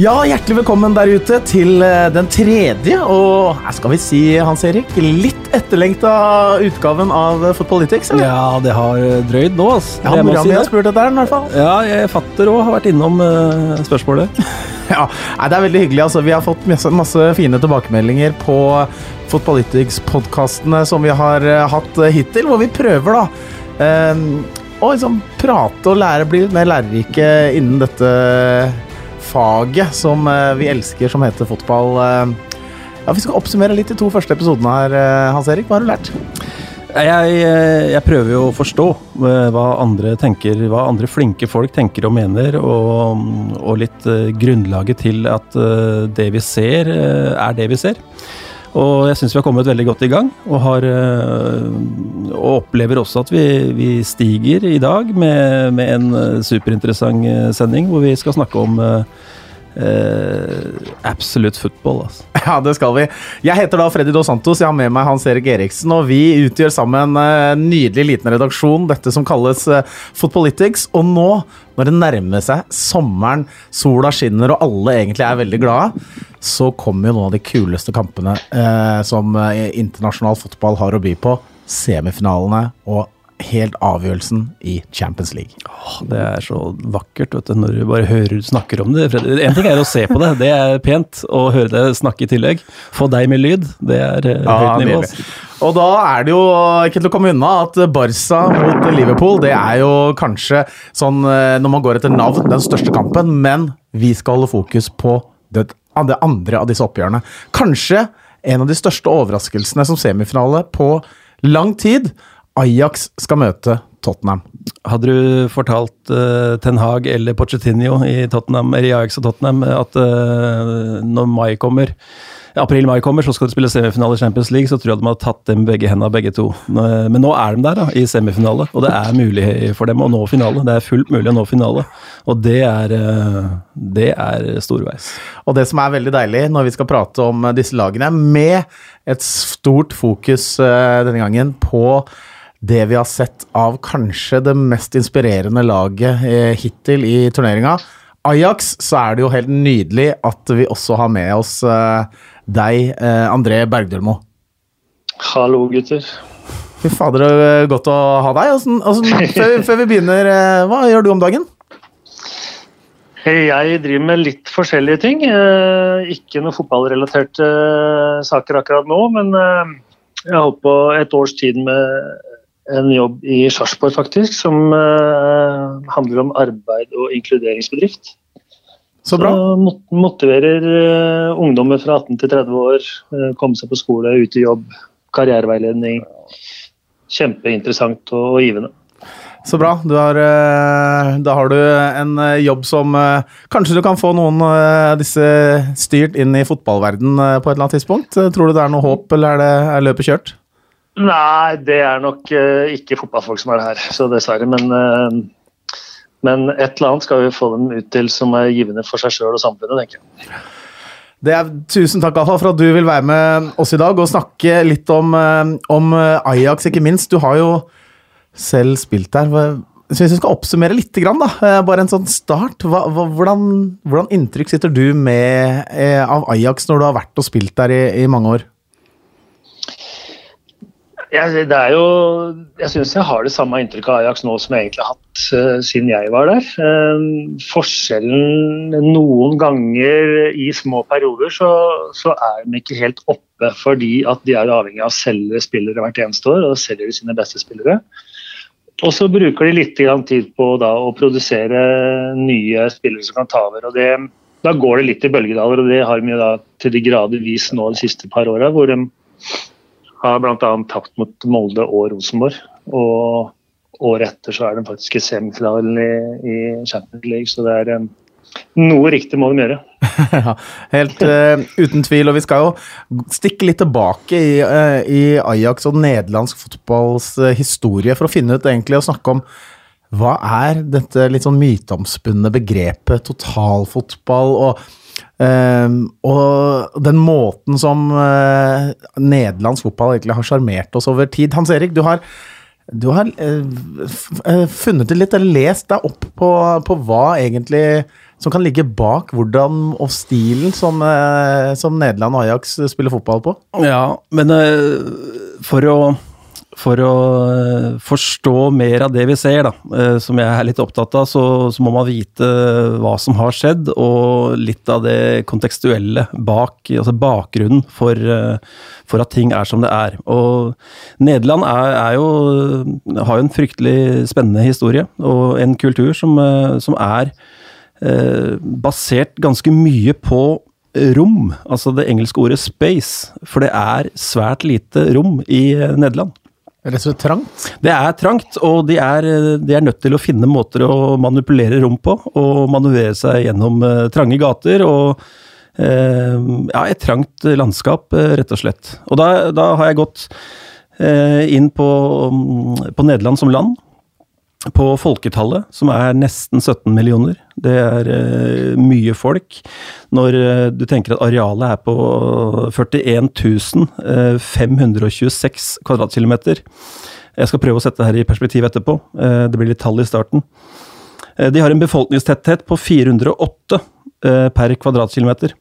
Ja, hjertelig velkommen der ute til eh, den tredje og her skal vi si, Hans Erik, litt etterlengta utgaven av Footballytics. eller? Ja, det har drøyd nå, altså. Ja, mora mi har spurt etter den, i hvert fall. Ja, jeg fatter òg har vært innom uh, spørsmålet. Ja, nei, Det er veldig hyggelig. altså. Vi har fått masse, masse fine tilbakemeldinger på Footballytics-podkastene som vi har uh, hatt eh, hittil, hvor vi prøver da Uh, å liksom prate og lære, bli litt mer lærerike innen dette faget som eh, vi elsker, som heter fotball. Eh, ja, Vi skal oppsummere litt de to første episodene her, eh, Hans Erik. Hva har du lært? Jeg, jeg prøver jo å forstå hva andre tenker, hva andre flinke folk tenker og mener, og, og litt grunnlaget til at det vi ser, er det vi ser. Og jeg syns vi har kommet veldig godt i gang, og, har, eh, og opplever også at vi, vi stiger i dag med, med en eh, superinteressant eh, sending hvor vi skal snakke om eh, eh, absolute football. Altså. Ja, det skal vi. Jeg heter da Freddy Dos Santos, jeg har med meg Hans Erik Eriksen, og vi utgjør sammen en nydelig liten redaksjon, dette som kalles eh, Footballytics. Og nå, når det nærmer seg sommeren, sola skinner og alle egentlig er veldig glade, så kommer jo noen av de kuleste kampene eh, som eh, internasjonal fotball har å by på. Semifinalene og helt avgjørelsen i Champions League. Åh, Det er så vakkert vet du, når du bare hører du snakker om det. En ting er å se på det, det er pent. Å høre det snakke i tillegg. Få deg med lyd, det er ja, høyt nivå. Og da er det jo ikke til å komme unna at Barca mot Liverpool, det er jo kanskje sånn eh, når man går etter navn, den største kampen, men vi skal holde fokus på det, det andre av disse oppgjørene. Kanskje en av de største overraskelsene som semifinale på lang tid. Ajax skal møte Tottenham. Hadde du fortalt uh, Ten Hag eller Pochettino i, Tottenham, eller i Ajax og Tottenham at uh, når mai kommer, april-mai kommer, så skal du spille semifinale i Champions League, så tror jeg de hadde tatt dem begge hendene, begge to. Eh, Men nå er de der, da, i semifinale, og det er mulig for dem å nå finale. Det er fullt mulig å nå finale, og det er, det er storveis. Og det som er veldig deilig når vi skal prate om disse lagene, med et stort fokus denne gangen på det vi har sett av kanskje det mest inspirerende laget eh, hittil i turneringa. Ajax, så er det jo helt nydelig at vi også har med oss eh, deg, eh, André Bergdølmo. Hallo, gutter. Fy fader, er godt å ha deg. Altså, altså, før, før vi begynner, hva gjør du om dagen? Jeg driver med litt forskjellige ting. Ikke noe fotballrelaterte saker akkurat nå, men jeg har holdt på et års tid med en jobb i Sarpsborg, faktisk, som eh, handler om arbeid og inkluderingsbedrift. Så bra. Mot- motiverer eh, ungdommer fra 18 til 30 år, eh, komme seg på skole, ut i jobb, karriereveiledning. Kjempeinteressant og, og givende. Så bra. Du har, da har du en jobb som Kanskje du kan få noen av disse styrt inn i fotballverden på et eller annet tidspunkt? Tror du det er noe håp, eller er, det, er løpet kjørt? Nei, det er nok uh, ikke fotballfolk som er her, så dessverre. Men, uh, men et eller annet skal vi få dem ut til som er givende for seg sjøl og samfunnet, tenker jeg. Er, tusen takk Alfa, for at du vil være med oss i dag og snakke litt om, eh, om Ajax, ikke minst. Du har jo selv spilt der. Så Hvis vi skal oppsummere litt, da, bare en sånn start. Hva, hva, hvordan, hvordan inntrykk sitter du med av Ajax når du har vært og spilt der i, i mange år? Jeg, det er jo, jeg syns jeg har det samme inntrykket av Ajax nå som jeg egentlig har hatt uh, siden jeg var der. Uh, forskjellen noen ganger i små perioder så, så er de ikke helt oppe fordi at de er avhengig av å selge spillere hvert eneste år, og selger de sine beste spillere. Og så bruker de litt tid på da, å produsere nye spillere som kan ta over. og det, Da går det litt i bølgedaler, og det har jo da til de grader vist nå de siste par åra. Hvor de har bl.a. tapt mot Molde og Rosenborg. Og året etter så er de faktisk i semifinalen i, i Champions League, så det er eh, noe riktig må de gjøre. Ja, helt uh, uten tvil. Og vi skal jo stikke litt tilbake i, uh, i Ajax og nederlandsk fotballs uh, historie for å finne ut egentlig og snakke om hva er dette litt sånn myteomspunne begrepet totalfotball og eh, og den måten som uh, nederlandsk fotball egentlig har sjarmert oss over tid. Hans Erik, du har, du har uh, funnet det litt, eller lest deg opp på, på hva egentlig som kan ligge bak hvordan og stilen som, uh, som Nederland og Ajax spiller fotball på? Ja, men for å for å uh, forstå mer av det vi ser, da, uh, som jeg er litt opptatt av, så, så, må man vite hva som har skjedd, og litt av det kontekstuelle bak, altså bakgrunnen for, for at ting er som det er. Og Nederland er, er jo, har jo en fryktelig spennende historie, og en kultur som, som er Eh, basert ganske mye på rom, altså det engelske ordet space, for det er svært lite rom i eh, Nederland. Rett og slett trangt? Det er trangt, og de er, de er, nødt til å finne måter å manipulere rom på. Og manøvrere seg gjennom uh, trange gater og uh, ja, et trangt landskap, uh, rett og slett. Og da, da har jeg gått inn på, um, på Nederland som land på folketallet, som er nesten 17 millioner. Det er uh, mye folk. Når uh, du tenker at arealet er på 41 uh, 526 kvadratkilometer. Jeg skal prøve å sette det her i perspektiv etterpå. Uh, det blir litt tall i starten. De har en befolkningstetthet på 408 uh, per kvadratkilometer.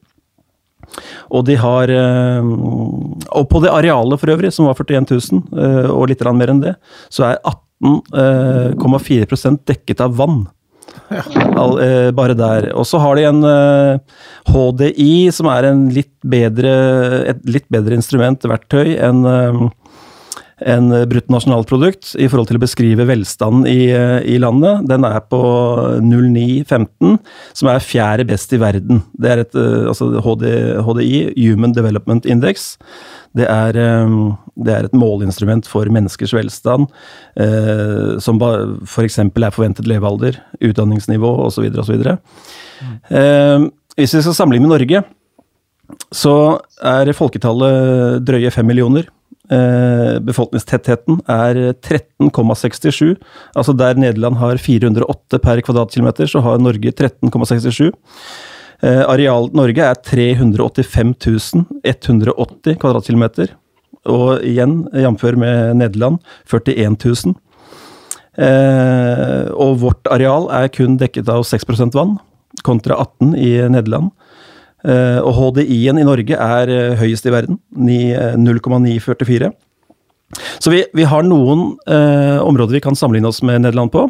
Og de har Og på det arealet for øvrig, som var 41 000, og litt mer enn det, så er 18 18,4 dekket av vann. All, eh, bare der. Og så har de en eh, HDI, som er litt bedre, et litt bedre instrument, verktøy, enn eh, en bruttonasjonalprodukt i forhold til å beskrive velstanden i, eh, i, landet. Den er på 0915, som er fjerde best i verden. Det er et eh, altså HD, HDI, Human Development Index. Det er, det er, et måleinstrument for menneskers velstand, eh, som f.eks. For er forventet levealder, utdanningsnivå osv. osv. Mm. Eh, hvis vi skal sammenligne med Norge, så er folketallet drøye fem millioner. Eh, befolkningstettheten er 13,67. Altså der Nederland har 408 per kvadratkilometer, så har Norge 13,67. Eh, areal Norge er 385 180 kvadratkilometer. Og igjen, jf. med Nederland, 41 000. Eh, og vårt areal er kun dekket av 6% vann, kontra 18 i Nederland. Eh, og HDI-en i Norge er eh, høyest i verden, 0,944. Så vi, vi, har noen eh, områder vi kan sammenligne oss med Nederland på.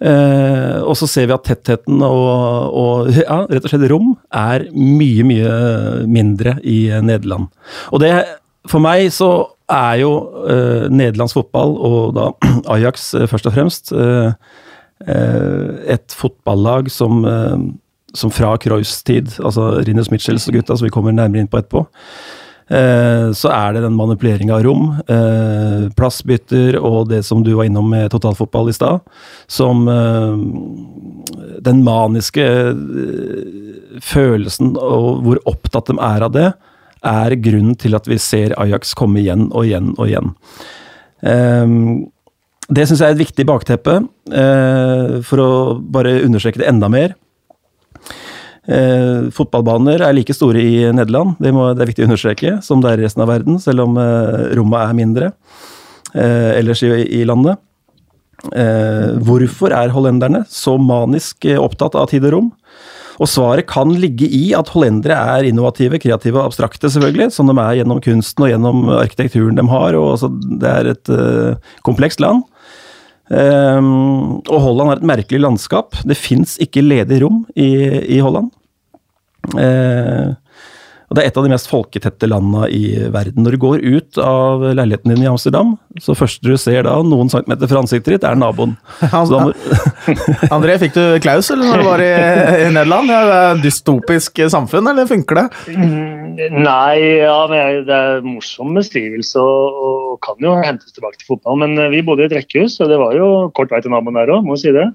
Eh, og så ser vi at tettheten og, og, ja, rett og slett rom er mye, mye mindre i Nederland. Og det, for meg så er jo eh, nederlandsk fotball, og da Ajax eh, først og fremst, eh, eh, et fotballag som, eh, som fra Cruyffs tid, altså Rinus Mitchells og gutta, som vi kommer nærmere inn på etterpå, Eh, så er det den manipuleringa av rom, plassbytter og det som du var innom med totalfotball i stad, som Den maniske følelsen og hvor opptatt de er av det, er grunnen til at vi ser Ajax komme igjen og igjen og igjen. Det syns jeg er et viktig bakteppe, for å bare understreke det enda mer. Eh, fotballbaner er like store i Nederland, det, må, det, er viktig å understreke, som det er i resten av verden, selv om eh, rommet er mindre eh, ellers i, i landet. Eh, hvorfor er hollenderne så manisk eh, opptatt av tid og rom? Og svaret kan ligge i at hollendere er innovative, kreative og abstrakte, selvfølgelig, som de er gjennom kunsten og gjennom arkitekturen de har. og altså, Det er et uh, komplekst land. Um, og Holland har et merkelig landskap. Det fins ikke ledig rom i, i Holland. Uh, og Det er et av de mest folketette landene i verden. Når du går ut av leiligheten din i Amsterdam, så første du ser da, noen centimeter fra ansiktet ditt, er naboen. må... André, fikk du klaus eller når du var i, i Nederland? Ja, det er dystopisk samfunn, eller funker det? Mm, nei, ja, det er morsom beskrivelse og, og, kan jo hentes tilbake til fotball. Men vi bodde i et rekkehus, og det var jo kort vei til naboen der òg, må si det.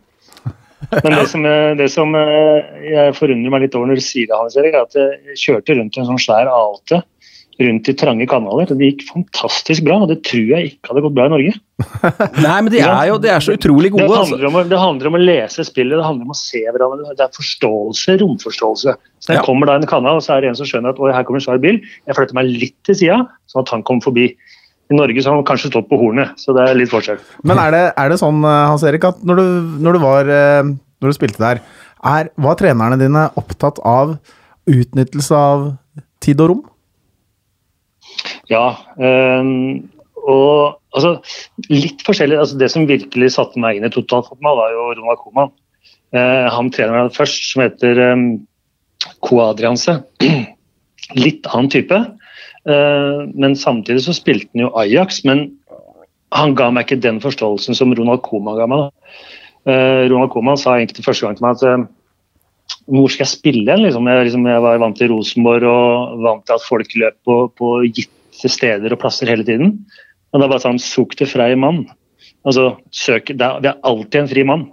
Men det som, det som, eh, jeg forundrer meg litt over når du sier det, Hans Erik, er at jeg kjørte rundt i en sånn svær A8 rundt i trange kanaler. og Det gikk fantastisk bra, og det tror jeg ikke hadde gått bra i Norge. Nei, men de er jo de er så utrolig gode. Det handler, om, det handler, om, å lese spillet, det handler om å se hverandre. Det er forståelse, romforståelse. Så når jeg ja. kommer da en kanal, så er det en som skjønner at her kommer en svær bil. Jeg flytter meg litt til sida, sånn at han kommer forbi. I Norge så har han kanskje stått på hornet, så det er litt forskjell. Men er det, er det sånn, Hans Erik, at når du, når du var eh, når du spilte der, Er, var trenerne dine opptatt av utnyttelse av tid og rom? Ja. Øh, og altså, litt forskjellig. Altså, det som virkelig satte meg inn i totalfotball, var jo Ronald Koman. Uh, han treneren først, som heter um, Koadrianse. litt annen type. Uh, men samtidig så spilte han jo Ajax. Men han ga meg ikke den forståelsen som Ronald Coman ga meg. Uh, Ronald Coman sa egentlig første gang til meg at hvor skal jeg spille hen? Liksom? Jeg, liksom, jeg, var vant til Rosenborg og vant til at folk løp på, på gitte steder og plasser hele tiden. Men da bare sa han Suk til frei mann. Altså, søk, det er alltid en fri mann.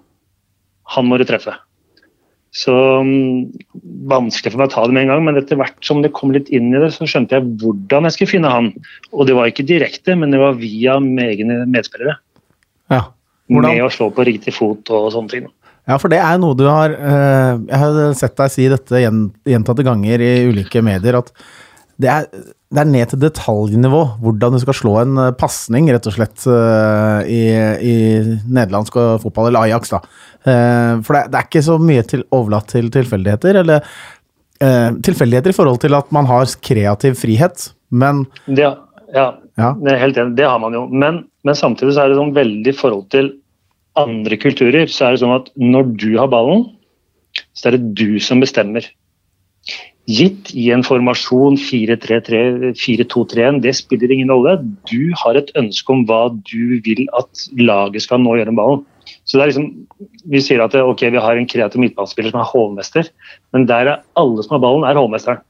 Han må du treffe. Så um, Vanskelig for meg å ta det med en gang, men etter hvert som det kom litt inn i det, så skjønte jeg hvordan jeg skulle finne han. Og det var ikke direkte, men det var via egne medspillere. Ja. Hvordan? Med å slå på riktig fot og sånne ting. Ja, for det er noe du har uh, Jeg har sett deg si dette gjentatte ganger i ulike medier, at det er, det er, ned til detaljnivå hvordan du skal slå en uh, pasning, rett og slett, uh, i, i, nederlandsk fotball, eller Ajax, da. for det, det, er ikke så mye til, overlatt til tilfeldigheter, eller tilfeldigheter i forhold til at man har kreativ frihet, men det, Ja, ja. det helt enig, det har man jo. Men, men samtidig så er det sånn veldig forhold til andre kulturer så er det sånn at når du har ballen, så er det du som bestemmer. Gitt i en formasjon 4-2-3-1, det spiller ingen rolle. Du har et ønske om hva du vil at laget skal nå gjøre med ballen. Så det er liksom, Vi sier at ok, vi har en kreativ midtbanespiller som er hovmester, men der er alle som har ballen, er hovmesteren.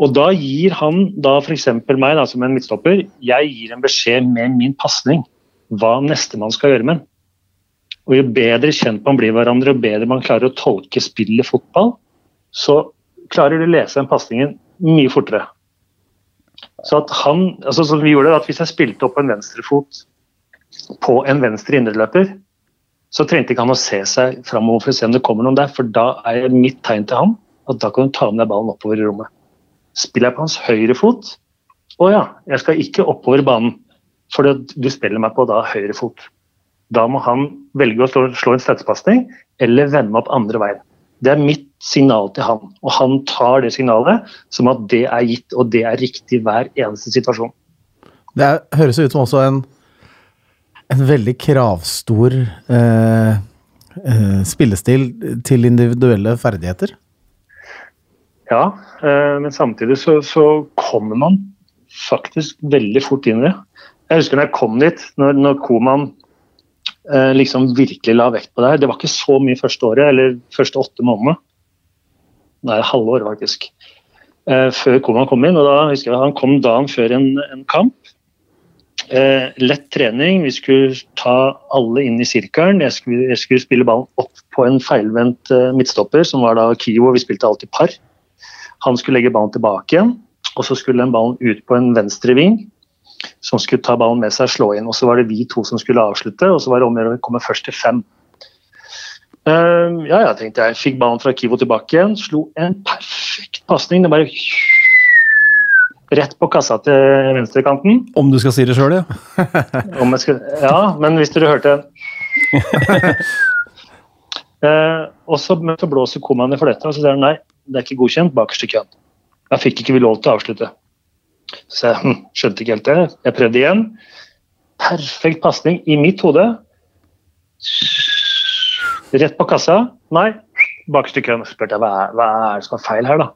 Og da gir han da f.eks. meg da, som en midtstopper, jeg gir en beskjed med min pasning hva nestemann skal gjøre med den. Og Jo bedre kjent man blir hverandre, og bedre man klarer å tolke spillet fotball, så klarer du å lese den pasningen mye fortere. Så at han, altså som vi gjorde, at Hvis jeg spilte opp en venstrefot på en venstre indreløper, så trengte ikke han å se seg framover for å se om det kommer noen der, for da er mitt tegn til ham at da kan du ta med deg ballen oppover i rommet. Spiller jeg på hans høyre fot, å ja, jeg skal ikke oppover banen, for du spiller meg på da høyre fot. Da må han velge å slå, slå en støttepasning eller vende meg opp andre veien. Det er mitt signal til han, og han tar det signalet som at det er gitt og det er riktig hver eneste situasjon. Det er, høres ut som også en, en veldig kravstor eh, eh, spillestil til individuelle ferdigheter. Ja, eh, men samtidig så, så, kommer man faktisk veldig fort inn i det. Jeg husker når jeg kom dit, når, når Koman Eh, liksom virkelig la vekt på det her. Det var ikke så mye første året, eller første åtte månedene. Nei, halvår, faktisk. Eh, før Koman kom inn. og da husker jeg Han kom dagen før en, en kamp. Eh, lett trening. Vi skulle ta alle inn i sirkelen. Jeg skulle, jeg skulle spille ballen opp på en feilvendt eh, midtstopper, som var da Kiwo. Vi spilte alltid par. Han skulle legge ballen tilbake igjen, og så skulle den ballen ut på en venstre ving som skulle ta ballen med seg og slå inn. Og så var det vi to som skulle avslutte, og så var det om å komme først til fem. Uh, ja, ja, tenkte jeg. Fikk ballen fra Kivo tilbake igjen. Slo en perfekt pasning. Det bare rett på kassa til venstrekanten. Om du skal si det sjøl, ja. ja, men hvis dere hørte uh, Og så, så blåser Koman for dette, og så sier han nei, det er ikke godkjent Bakerste køen. Da fikk ikke vi lov til å avslutte. Så jeg hm, skjønte ikke helt det. Jeg prøvde igjen. Perfekt pasning i mitt hode. Rett på kassa. Nei, bakerst i køen. spurte jeg hva er, hva er det som er feil her, da.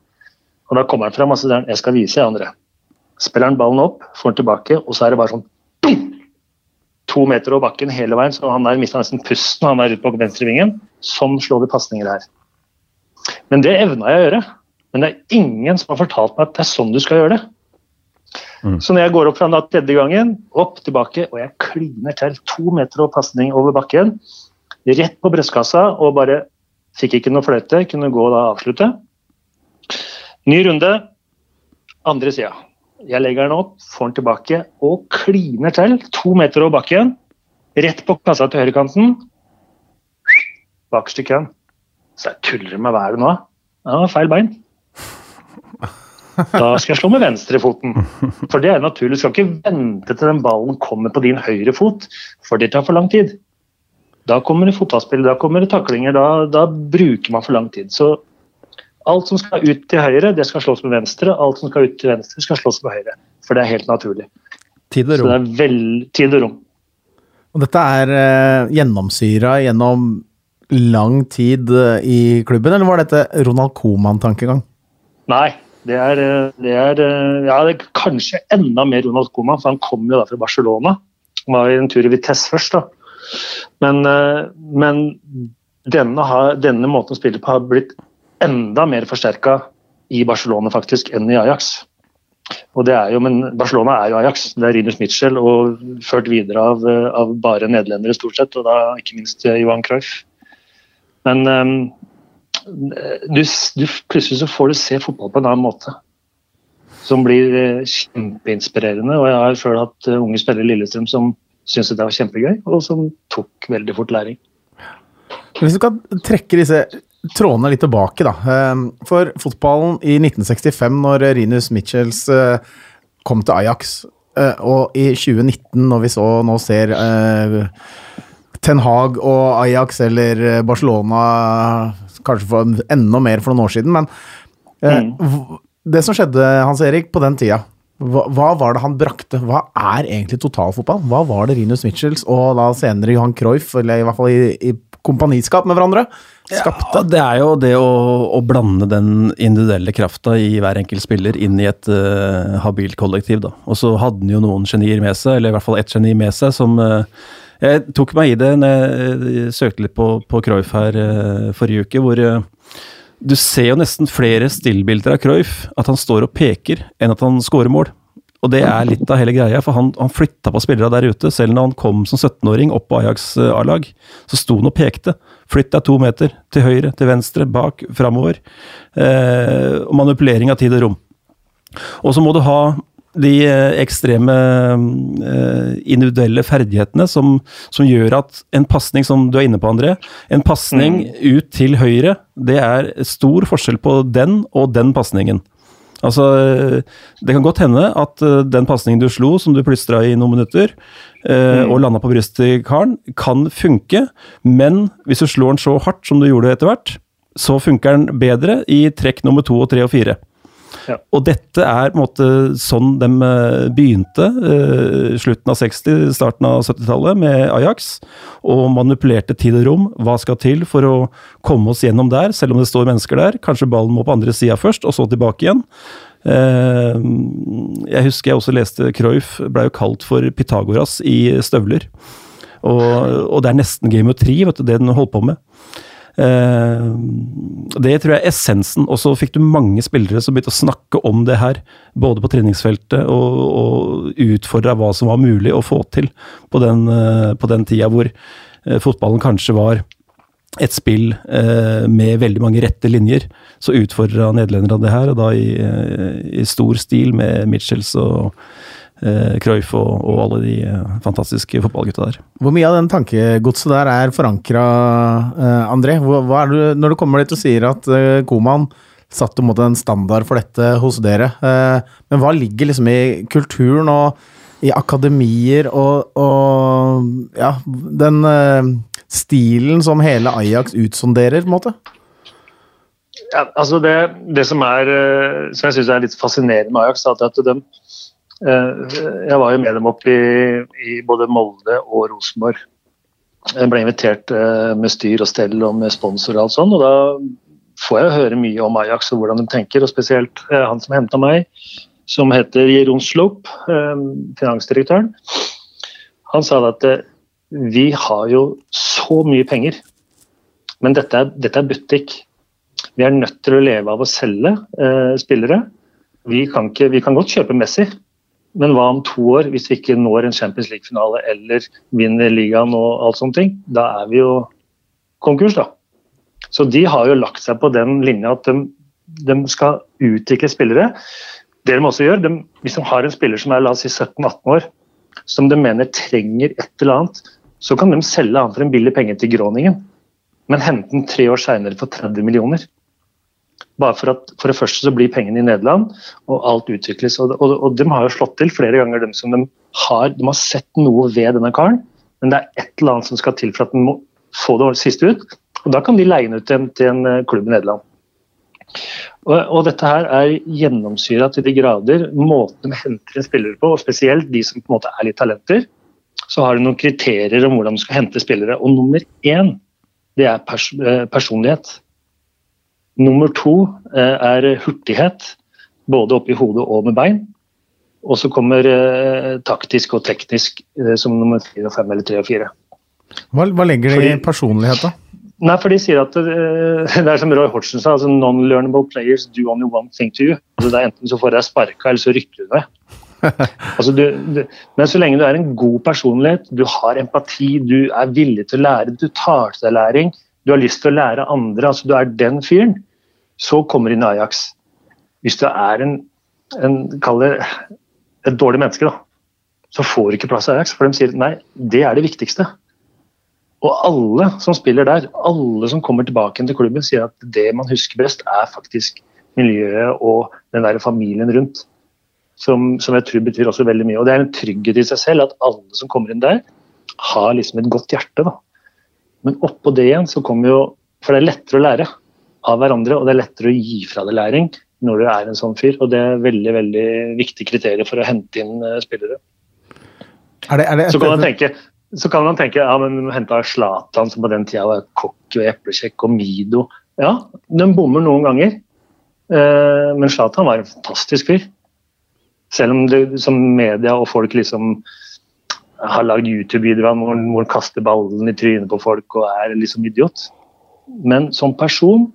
Og da kommer han fram og sier jeg skal vise jeg andre. Spiller han ballen opp, får den tilbake, og så er det bare sånn to meter over bakken hele veien, så han der mista nesten pusten han er ute på venstrevingen. Sånn slår vi pasninger her. Men det evna jeg å gjøre. Men det er ingen som har fortalt meg at det er sånn du skal gjøre det. Mm. Så når jeg går opp fra den tredje gangen, opp, tilbake, og jeg kliner til to meter over pasning over bakken, rett på brystkassa, og bare fikk ikke noe fløyte, kunne gå og avslutte. Ny runde, andre sida. Jeg legger den opp, får den tilbake og kliner til, to meter over bakken, rett på kassa til høyrekanten. Bakerst i køen. Så jeg tuller med været nå. Ja, feil bein. Da skal jeg slå med venstrefoten. For det er naturlig. Du skal ikke vente til den ballen kommer på din høyre fot, for det tar for lang tid. Da kommer det fotballspill, da kommer det taklinger, da, da bruker man for lang tid. Så alt som skal ut til høyre, det skal slås med venstre. Alt som skal ut til venstre, skal slås med høyre. For det er helt naturlig. Tid og rom. Så det er vel, tid og rom. Og dette er eh, gjennomsyra gjennom lang tid uh, i klubben, eller var dette Ronald Coman-tankegang? Nei, det er, det er, ja, det er kanskje enda mer Ronald Coman, for han kom jo da fra Barcelona. Han var i en tur i Vitesse først, da. Men, men denne, har, denne, måten å spille på har blitt enda mer forsterka i Barcelona faktisk enn i Ajax. Og det er jo, Men Barcelona er jo Ajax. Det er Rinus Mitchell og ført videre av, av bare nederlendere, stort sett. Og da ikke minst Johan Cruyff. Men um, du, du, plutselig så får du se fotball på en annen måte. Som blir eh, kjempeinspirerende. Og jeg har sjøl hatt eh, unge spillere i Lillestrøm som syntes det var kjempegøy, og som tok veldig fort læring. Hvis du kan trekke disse trådene litt tilbake, da. Ehm, for fotballen i 1965, når Rinus Mitchells eh, kom til Ajax, og i 2019, når vi så nå ser Ten Hag og Ajax eller Barcelona kanskje for enda mer for noen år siden, men eh, mm. det som skjedde, Hans Erik, på den tida hva, hva, var det han brakte? Hva er egentlig totalfotball? Hva var det Rinus Mitchells og da senere Johan Cruyff, eller i hvert fall i, i kompaniskap med hverandre, skapte? Ja, det er jo det å, å blande den individuelle krafta i hver enkelt spiller inn i et uh, habilt kollektiv, da. Og så hadde han jo noen genier med seg, eller i hvert fall ett geni med seg, som uh, jeg tok meg i det når jeg søkte litt på, på Cruyff her uh, forrige uke, hvor uh, du ser jo nesten flere stillbilder av Cruyff, at han står og peker, enn at han scorer mål. Og det er litt av hele greia, for han, han flytta på spillere der ute. Selv når han kom som 17-åring opp på Ajax eh, A-lag, så sto han og pekte. Flytt deg to meter. Til høyre, til venstre, bak, framover. Eh, manipulering av tid og rom. Og så må du ha de eh, ekstreme eh, individuelle ferdighetene som, som gjør at en pasning, som du er inne på, André, en pasning mm. ut til høyre, det er stor forskjell på den og den pasningen. Altså, det kan godt hende at eh, den pasningen du slo, som du plystra i noen minutter, mm. og landa på brystet til karen, kan funke, men hvis du slår den så hardt som du gjorde etter hvert, så funker den bedre i trekk nummer to og tre og fire. Og dette er på en måte sånn de eh, begynte, uh, slutten av 60-, starten av 70-tallet, med Ajax. Og manipulerte tid og rom. Hva skal til for å komme oss gjennom der, selv om det står mennesker der? Kanskje ballen må på andre sida først, og så tilbake igjen. Uh, jeg husker jeg også leste Cruyff ble jo kalt for Pythagoras i støvler. Og, og det er nesten geometri, vet du, det den holdt på med. Eh, det tror jeg er essensen. Og så fikk du mange spillere som begynte å snakke om det her, både på treningsfeltet og, og utfordra hva som var mulig å få til på den, eh, på den tida hvor eh, fotballen kanskje var et spill eh, med veldig mange rette linjer. Så utfordra nederlenderne det her, og da i, i stor stil med Mitchells og eh, Cruyff og, og, alle de eh, fantastiske fotballgutta der. Hvor mye av den tankegodset der er forankra, eh, André? Hva, hva du, når du kommer dit og sier at eh, Koman satte mot en standard for dette hos dere, eh, men hva ligger liksom i kulturen og i akademier og, og ja, den eh, stilen som hele Ajax utsonderer, på en måte? Ja, altså det, det som, er, som jeg syns er litt fascinerende med Ajax, er at de, jeg var jo med dem opp i, i både Molde og Rosenborg. Jeg ble invitert eh, med styr og stell og med sponsor og alt sånt. Og da får jeg høre mye om Ajax og hvordan de tenker, og spesielt eh, han som henta meg, som heter Jeroen Sloop, finansdirektøren. Han sa at vi har jo så mye penger, men dette er, dette er butikk. Vi er nødt til å leve av å selge eh, spillere. Vi kan, ikke, vi kan, godt kjøpe Messi, men hva om to år, hvis vi ikke når en Champions League-finale eller vinner ligaen og alt sånne ting? Da er vi jo konkurs, da. Så de har jo lagt seg på den linja at de, de skal utvikle spillere. Det de også gjør, de, Hvis de har en spiller som er la oss si 17-18 år, som de mener trenger et eller annet, så kan de selge han for en billig penge til Groningen, men hente den tre år seinere for 30 millioner. Bare for at for det første så blir pengene i Nederland, og alt utvikles. Og, og, og de har jo slått til flere ganger, de som de har, de har sett noe ved denne karen, men det er et eller annet som skal til for at den må få det siste ut. Og Da kan de leie den ut til en, til en eh, klubb i Nederland. Og, og, dette her er gjennomsyra til de grader. Måten de henter en spiller på, og spesielt de som på en måte er litt talenter. Så har de noen kriterier om hvordan de skal hente spillere. Og nummer én, det er pers eh, personlighet. Nummer to eh, er hurtighet, både oppi hodet og med bein. Og så kommer eh, taktisk og teknisk eh, som nummer fire og fem eller tre og fire. Hva, hva legger de i personlighet, da? Nei, for de sier at det, det er som Roy Hodgson sa, altså non-learnable players do only one thing to you. Altså det er Enten så får deg sparka, eller så rykker du deg. altså du, du, men så lenge du er en god personlighet, du har empati, du er villig til å lære, du tar til deg læring, du har lyst til å lære andre, altså du er den fyren, så kommer du inn i Ajax. Hvis du er en, en det, et dårlig menneske, da, så får du ikke plass i Ajax. For de sier nei, det er det viktigste. Og alle som spiller der, alle som kommer tilbake til klubben, sier at det man husker best, er faktisk miljøet og den der familien rundt. Som, som, jeg tror betyr også veldig mye. Og det er en trygghet i seg selv at alle som kommer inn der, har liksom et godt hjerte. da. Men oppå det igjen så kommer jo For det er lettere å lære av hverandre, og det er lettere å gi fra deg læring når du er en sånn fyr. Og det er veldig veldig viktig kriterier for å hente inn uh, spillere. Er det, er det så, kan man tenke, så kan man tenke ja, men henta Zlatan, som på den tida var cocky og eplekjekk, og Mido. Ja, de bommer noen ganger. Uh, men Zlatan var en fantastisk fyr. Selv om det, som media og folk liksom har lagd YouTube-videoer hvor han kaster ballen i trynet på folk og er liksom idiot. Men som person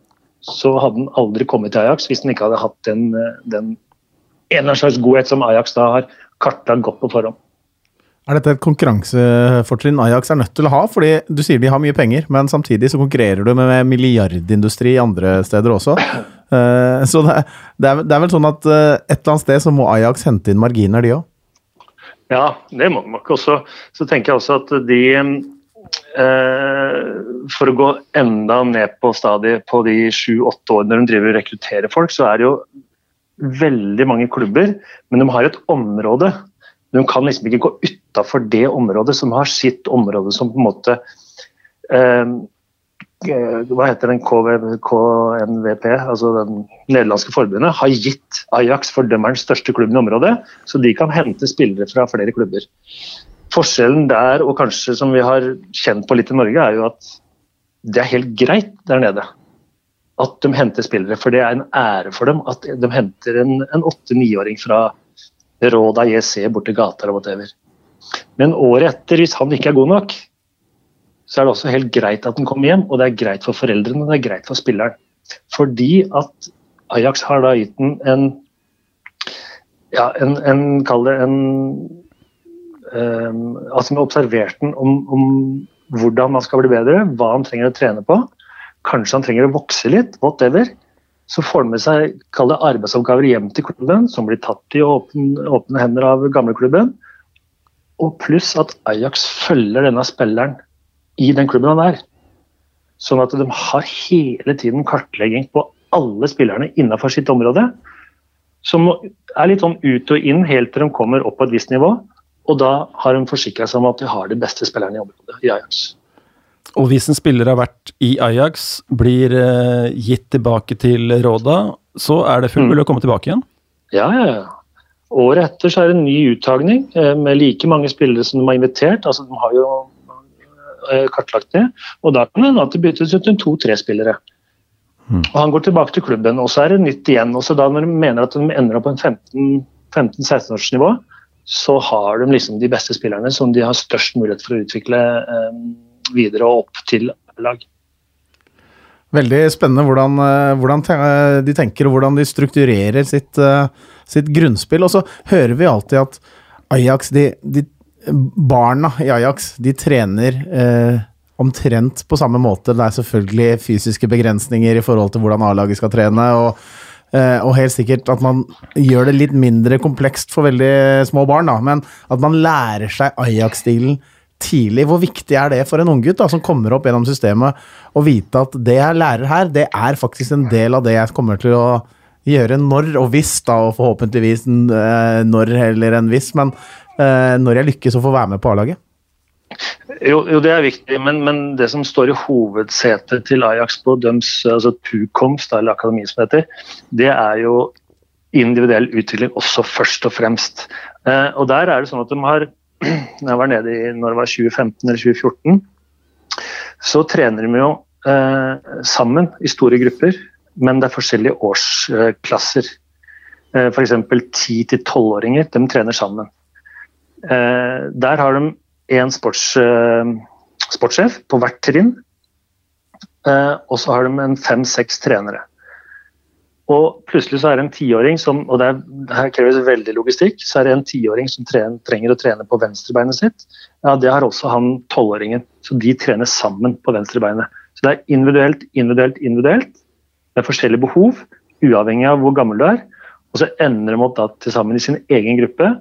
så hadde han aldri kommet til Ajax hvis han ikke hadde hatt den, den en eller annen slags godhet som Ajax da har kartlagt godt på forhånd. Er dette et konkurransefortrinn Ajax er nødt til å ha? Fordi Du sier de har mye penger, men samtidig så konkurrerer du med milliardindustri andre steder også. Eh, så det, det, er, det er vel sånn at eh, et eller annet sted så må Ajax hente inn marginer, de òg? Ja, det må man nok også. Så tenker jeg også at de Eh, for å gå enda ned på stadiet på de sju-åtte årene når de driver og rekrutterer folk, så er det jo veldig mange klubber, men de har et område. De kan liksom ikke gå utafor det området, som har sitt område som på en måte eh, Hva heter den KNVP, altså den nederlandske forbundet, har gitt Ajax for dem er største klubben i området, så de kan hente spillere fra flere klubber. Forskjellen der, og kanskje som vi har kjent på litt i Norge, er jo at det er helt greit der nede at de henter spillere. For det er en ære for dem at de henter en, en åtte-niåring fra Råda JC borti gata eller whatever. Men året etter, hvis han ikke er god nok, så er det også helt greit at den kommer hjem. Og det er greit for foreldrene og det er greit for spilleren. Fordi at Ajax har da gitt den en ja, en, en Kall det en um, altså vi har observert den om, om, hvordan man skal bli bedre, hva han trenger å trene på. Kanskje han trenger å vokse litt, whatever. Så får han med seg kall det arbeidsoppgaver hjem til klubben, som blir tatt i åpne, åpne hender av gamleklubben. Og pluss at Ajax følger denne spilleren i den klubben han er. Sånn at de har hele tiden kartlegging på alle spillerne innenfor sitt område. Som er litt sånn ut og inn helt til de kommer opp på et visst nivå. Og da har de forsikra seg om at de har de beste spillerne i området, i Ajax. Og hvis en spiller har vært i Ajax, blir eh, gitt tilbake til Råda, så er det fullt mm. mulig mm. å komme tilbake igjen? Ja, ja, ja. Året etter så er det en ny uttagning eh, med like mange spillere som de har invitert. altså De har jo kartlagt det. Og da kan det alltid byttes ut en to-tre spillere. Mm. Og Han går tilbake til klubben, og så er det nytt igjen. og så da når de mener at de ender opp på en 15-16-årsnivå, så har de liksom de beste spillerne som de har størst mulighet for å utvikle eh, videre og opp til lag. Veldig spennende hvordan, eh, hvordan, de tenker og hvordan de strukturerer sitt, eh, sitt grunnspill. Og så hører vi alltid at Ajax, de, de barna i Ajax, de trener eh, omtrent på samme måte. Det er selvfølgelig fysiske begrensninger i forhold til hvordan A-laget skal trene. og Uh, og helt sikkert at man gjør det litt mindre komplekst for veldig små barn, da, men at man lærer seg Ajax-stilen tidlig. Hvor viktig er det for en unggutt som kommer opp gjennom systemet, å vite at det jeg lærer her, det er faktisk en del av det jeg kommer til å gjøre når og hvis, da, og forhåpentligvis uh, når heller enn hvis, men når jeg lykkes å få være med på A-laget? Jo, jo, det er viktig, men, men, det som står i hovedsetet til Ajax på døms altså Tukomst, eller akademi som heter, det er jo individuell utvikling også først og fremst. Eh, og der er det sånn at de har Jeg var nede i når det var 2015 eller 2014. Så trener de jo eh, sammen i store grupper, men det er forskjellige årsklasser. Eh, F.eks. 10-12-åringer, de trener sammen. Eh, der har de én sports, uh, sportssjef på hvert trinn. Uh, og så har de en fem-seks trenere. Og plutselig så er det en tiåring som og det, er, her kreves veldig logistikk, så er det en tiåring som trener, trenger å trene på venstrebeinet sitt. Ja, Det har også han tolvåringen. Så de trener sammen på venstrebeinet. Så det er individuelt, individuelt, individuelt. Det er forskjellige behov, uavhengig av hvor gammel du er. Og så ender de opp da til sammen i sin egen gruppe.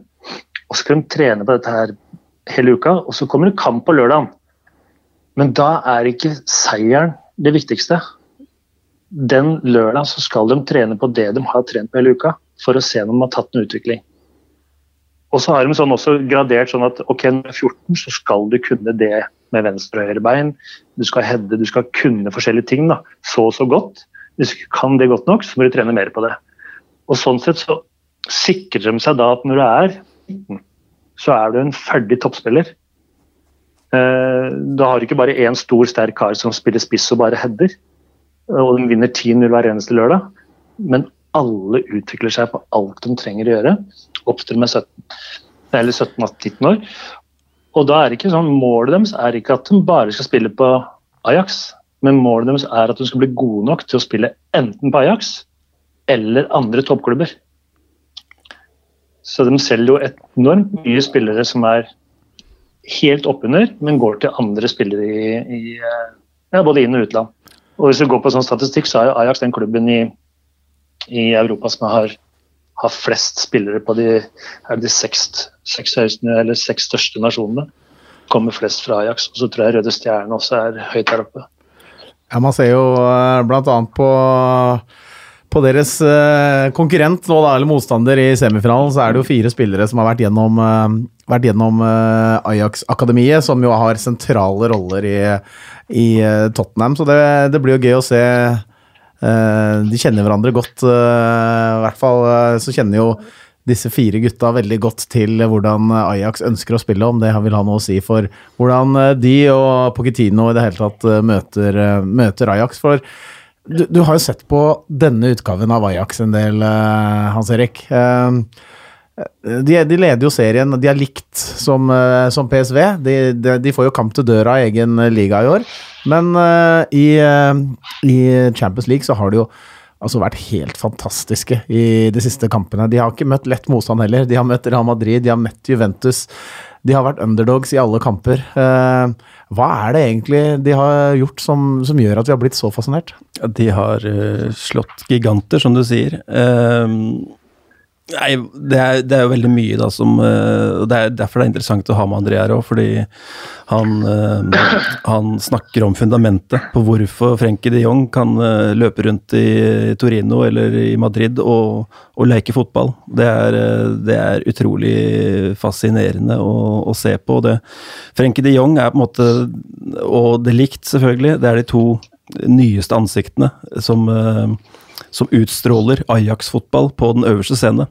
Og så skal de trene på dette her hele uka, og så kommer det kamp på lørdag. Men da er ikke seieren det viktigste. Den lørdagen så skal de trene på det de har trent på hele uka, for å se om de har tatt en utvikling. Og så har de sånn også gradert sånn at ok, når du er 14, så skal du kunne det med venstre og høyre bein. Du skal hedde, du skal kunne forskjellige ting da, så og så godt. Hvis du kan det godt nok, så må du trene mer på det. Og Sånn sett så sikrer de seg da at når du er 19, så er du en ferdig toppspiller. Eh, da har du ikke bare én stor, sterk kar som spiller spiss og bare header, og de vinner 10-0 hver eneste lørdag. Men alle utvikler seg på alt de trenger å gjøre, opp til med 17, eller 17-18 år. Og da er ikke sånn, Målet deres er ikke at de bare skal spille på Ajax, men målet deres er at de skal bli gode nok til å spille enten på Ajax eller andre toppklubber. Så de selger jo enormt mye spillere som er helt oppunder, men går til andre spillere i, i eh, ja, både inn- og utland. Og Hvis vi går på sånn statistikk, så er Ajax den klubben i, i Europa som har, har, flest spillere på de, de seks, største nasjonene. Kommer flest fra Ajax. Og så tror jeg Røde Stjerne også er høyt der oppe. Ja, Man ser jo blant bl.a. på på deres uh, konkurrent nå da, eller motstander i semifinalen, så er det jo fire spillere som har vært gjennom, uh, vært gjennom uh, Ajax-akademiet, som jo har sentrale roller i, i Tottenham. Så det, det, blir jo gøy å se. de kjenner hverandre godt. I hvert fall så kjenner jo disse fire gutta veldig godt til hvordan Ajax ønsker å spille, om det vil ha noe å si for hvordan de og Pochettino i det hele tatt møter, møter Ajax. For du, du, har jo sett på denne utgaven av Ajax en del, uh, Hans Erik. Uh, de, de, leder jo serien. De er likt som, uh, som PSV. De, de, de, får jo kamp til døra i egen liga i år. Men i, i, Champions League så har de jo altså vært helt fantastiske i de siste kampene. De har ikke møtt lett motstand heller. De har møtt Real Madrid, de har møtt Juventus. De har vært underdogs i alle kamper. Uh, hva er det egentlig de har gjort som, som gjør at vi har blitt så fascinert? De har uh, slått giganter, som du sier. Uh, nei, det er, det er, jo veldig mye da som uh, Det er derfor det er interessant å ha med André her òg, fordi han, han, snakker om fundamentet på hvorfor Frenkie de Jong kan løpe rundt i Torino eller i Madrid og, og leke fotball. Det er, det er utrolig fascinerende å, å se på. Det, Frenkie de Jong er på en måte, og det likt selvfølgelig, det er de to nyeste ansiktene som, eh, som utstråler Ajax-fotball på den øverste scene.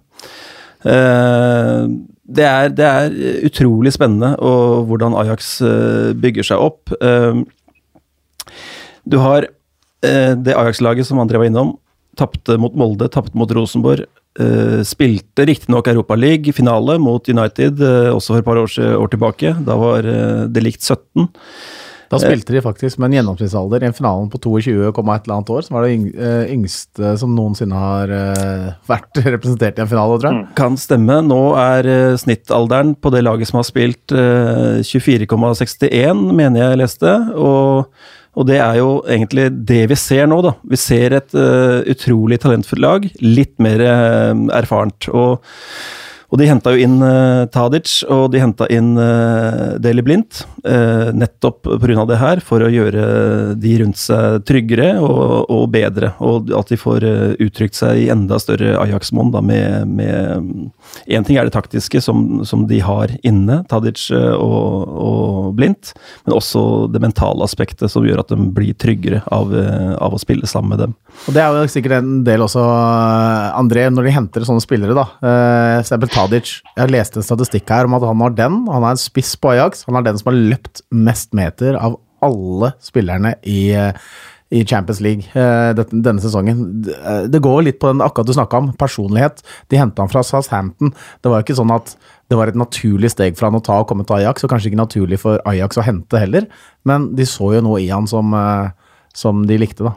Eh, det er, det er, utrolig spennende og hvordan Ajax eh, bygger seg opp. Du har det Ajax-laget som André var innom. Tapte mot Molde, tapte mot Rosenborg. Spilte riktignok Europaliga-finale mot United også for et par år, år tilbake. Da var det likt 17. Da spilte de faktisk med en gjennomsnittsalder i en finalen på 22, et eller annet år, som var det eh, yngste som noensinne har eh, vært representert i en finale, tror jeg. Mm. Kan stemme. Nå er eh, snittalderen på det laget som har spilt 24,61, mener jeg leste. og og det er jo egentlig det vi ser nå, da. Vi ser et utrolig talentfullt lag. Litt mer uh, erfarent. Og Og de henta jo inn uh, Tadic, og de henta inn uh, Deli Blindt. Uh, nettopp pga. det her, for å gjøre de rundt seg tryggere og, og bedre. Og at de får uh, uttrykt seg i enda større Ajax-monn Én ting er det taktiske, som, som de har inne, Tadic og, og, Blindt, men også det mentale aspektet som gjør at de blir tryggere av, av å spille sammen med dem. Og Det er jo sikkert en del også, André, når de henter sånne spillere, da. Uh, Tadic. Jeg leste en statistikk her om at han har den. Han er en spiss på Ajax. Han er den som har løpt mest meter av alle spillerne i, i Champions League uh, denne sesongen. Det går litt på den akkurat du snakka om, personlighet. De henta han fra Southampton. Det var jo ikke sånn at det var et naturlig steg for han å ta og komme til Ajax, og kanskje ikke naturlig for Ajax å hente heller, men de så jo noe i han som, som de likte, da.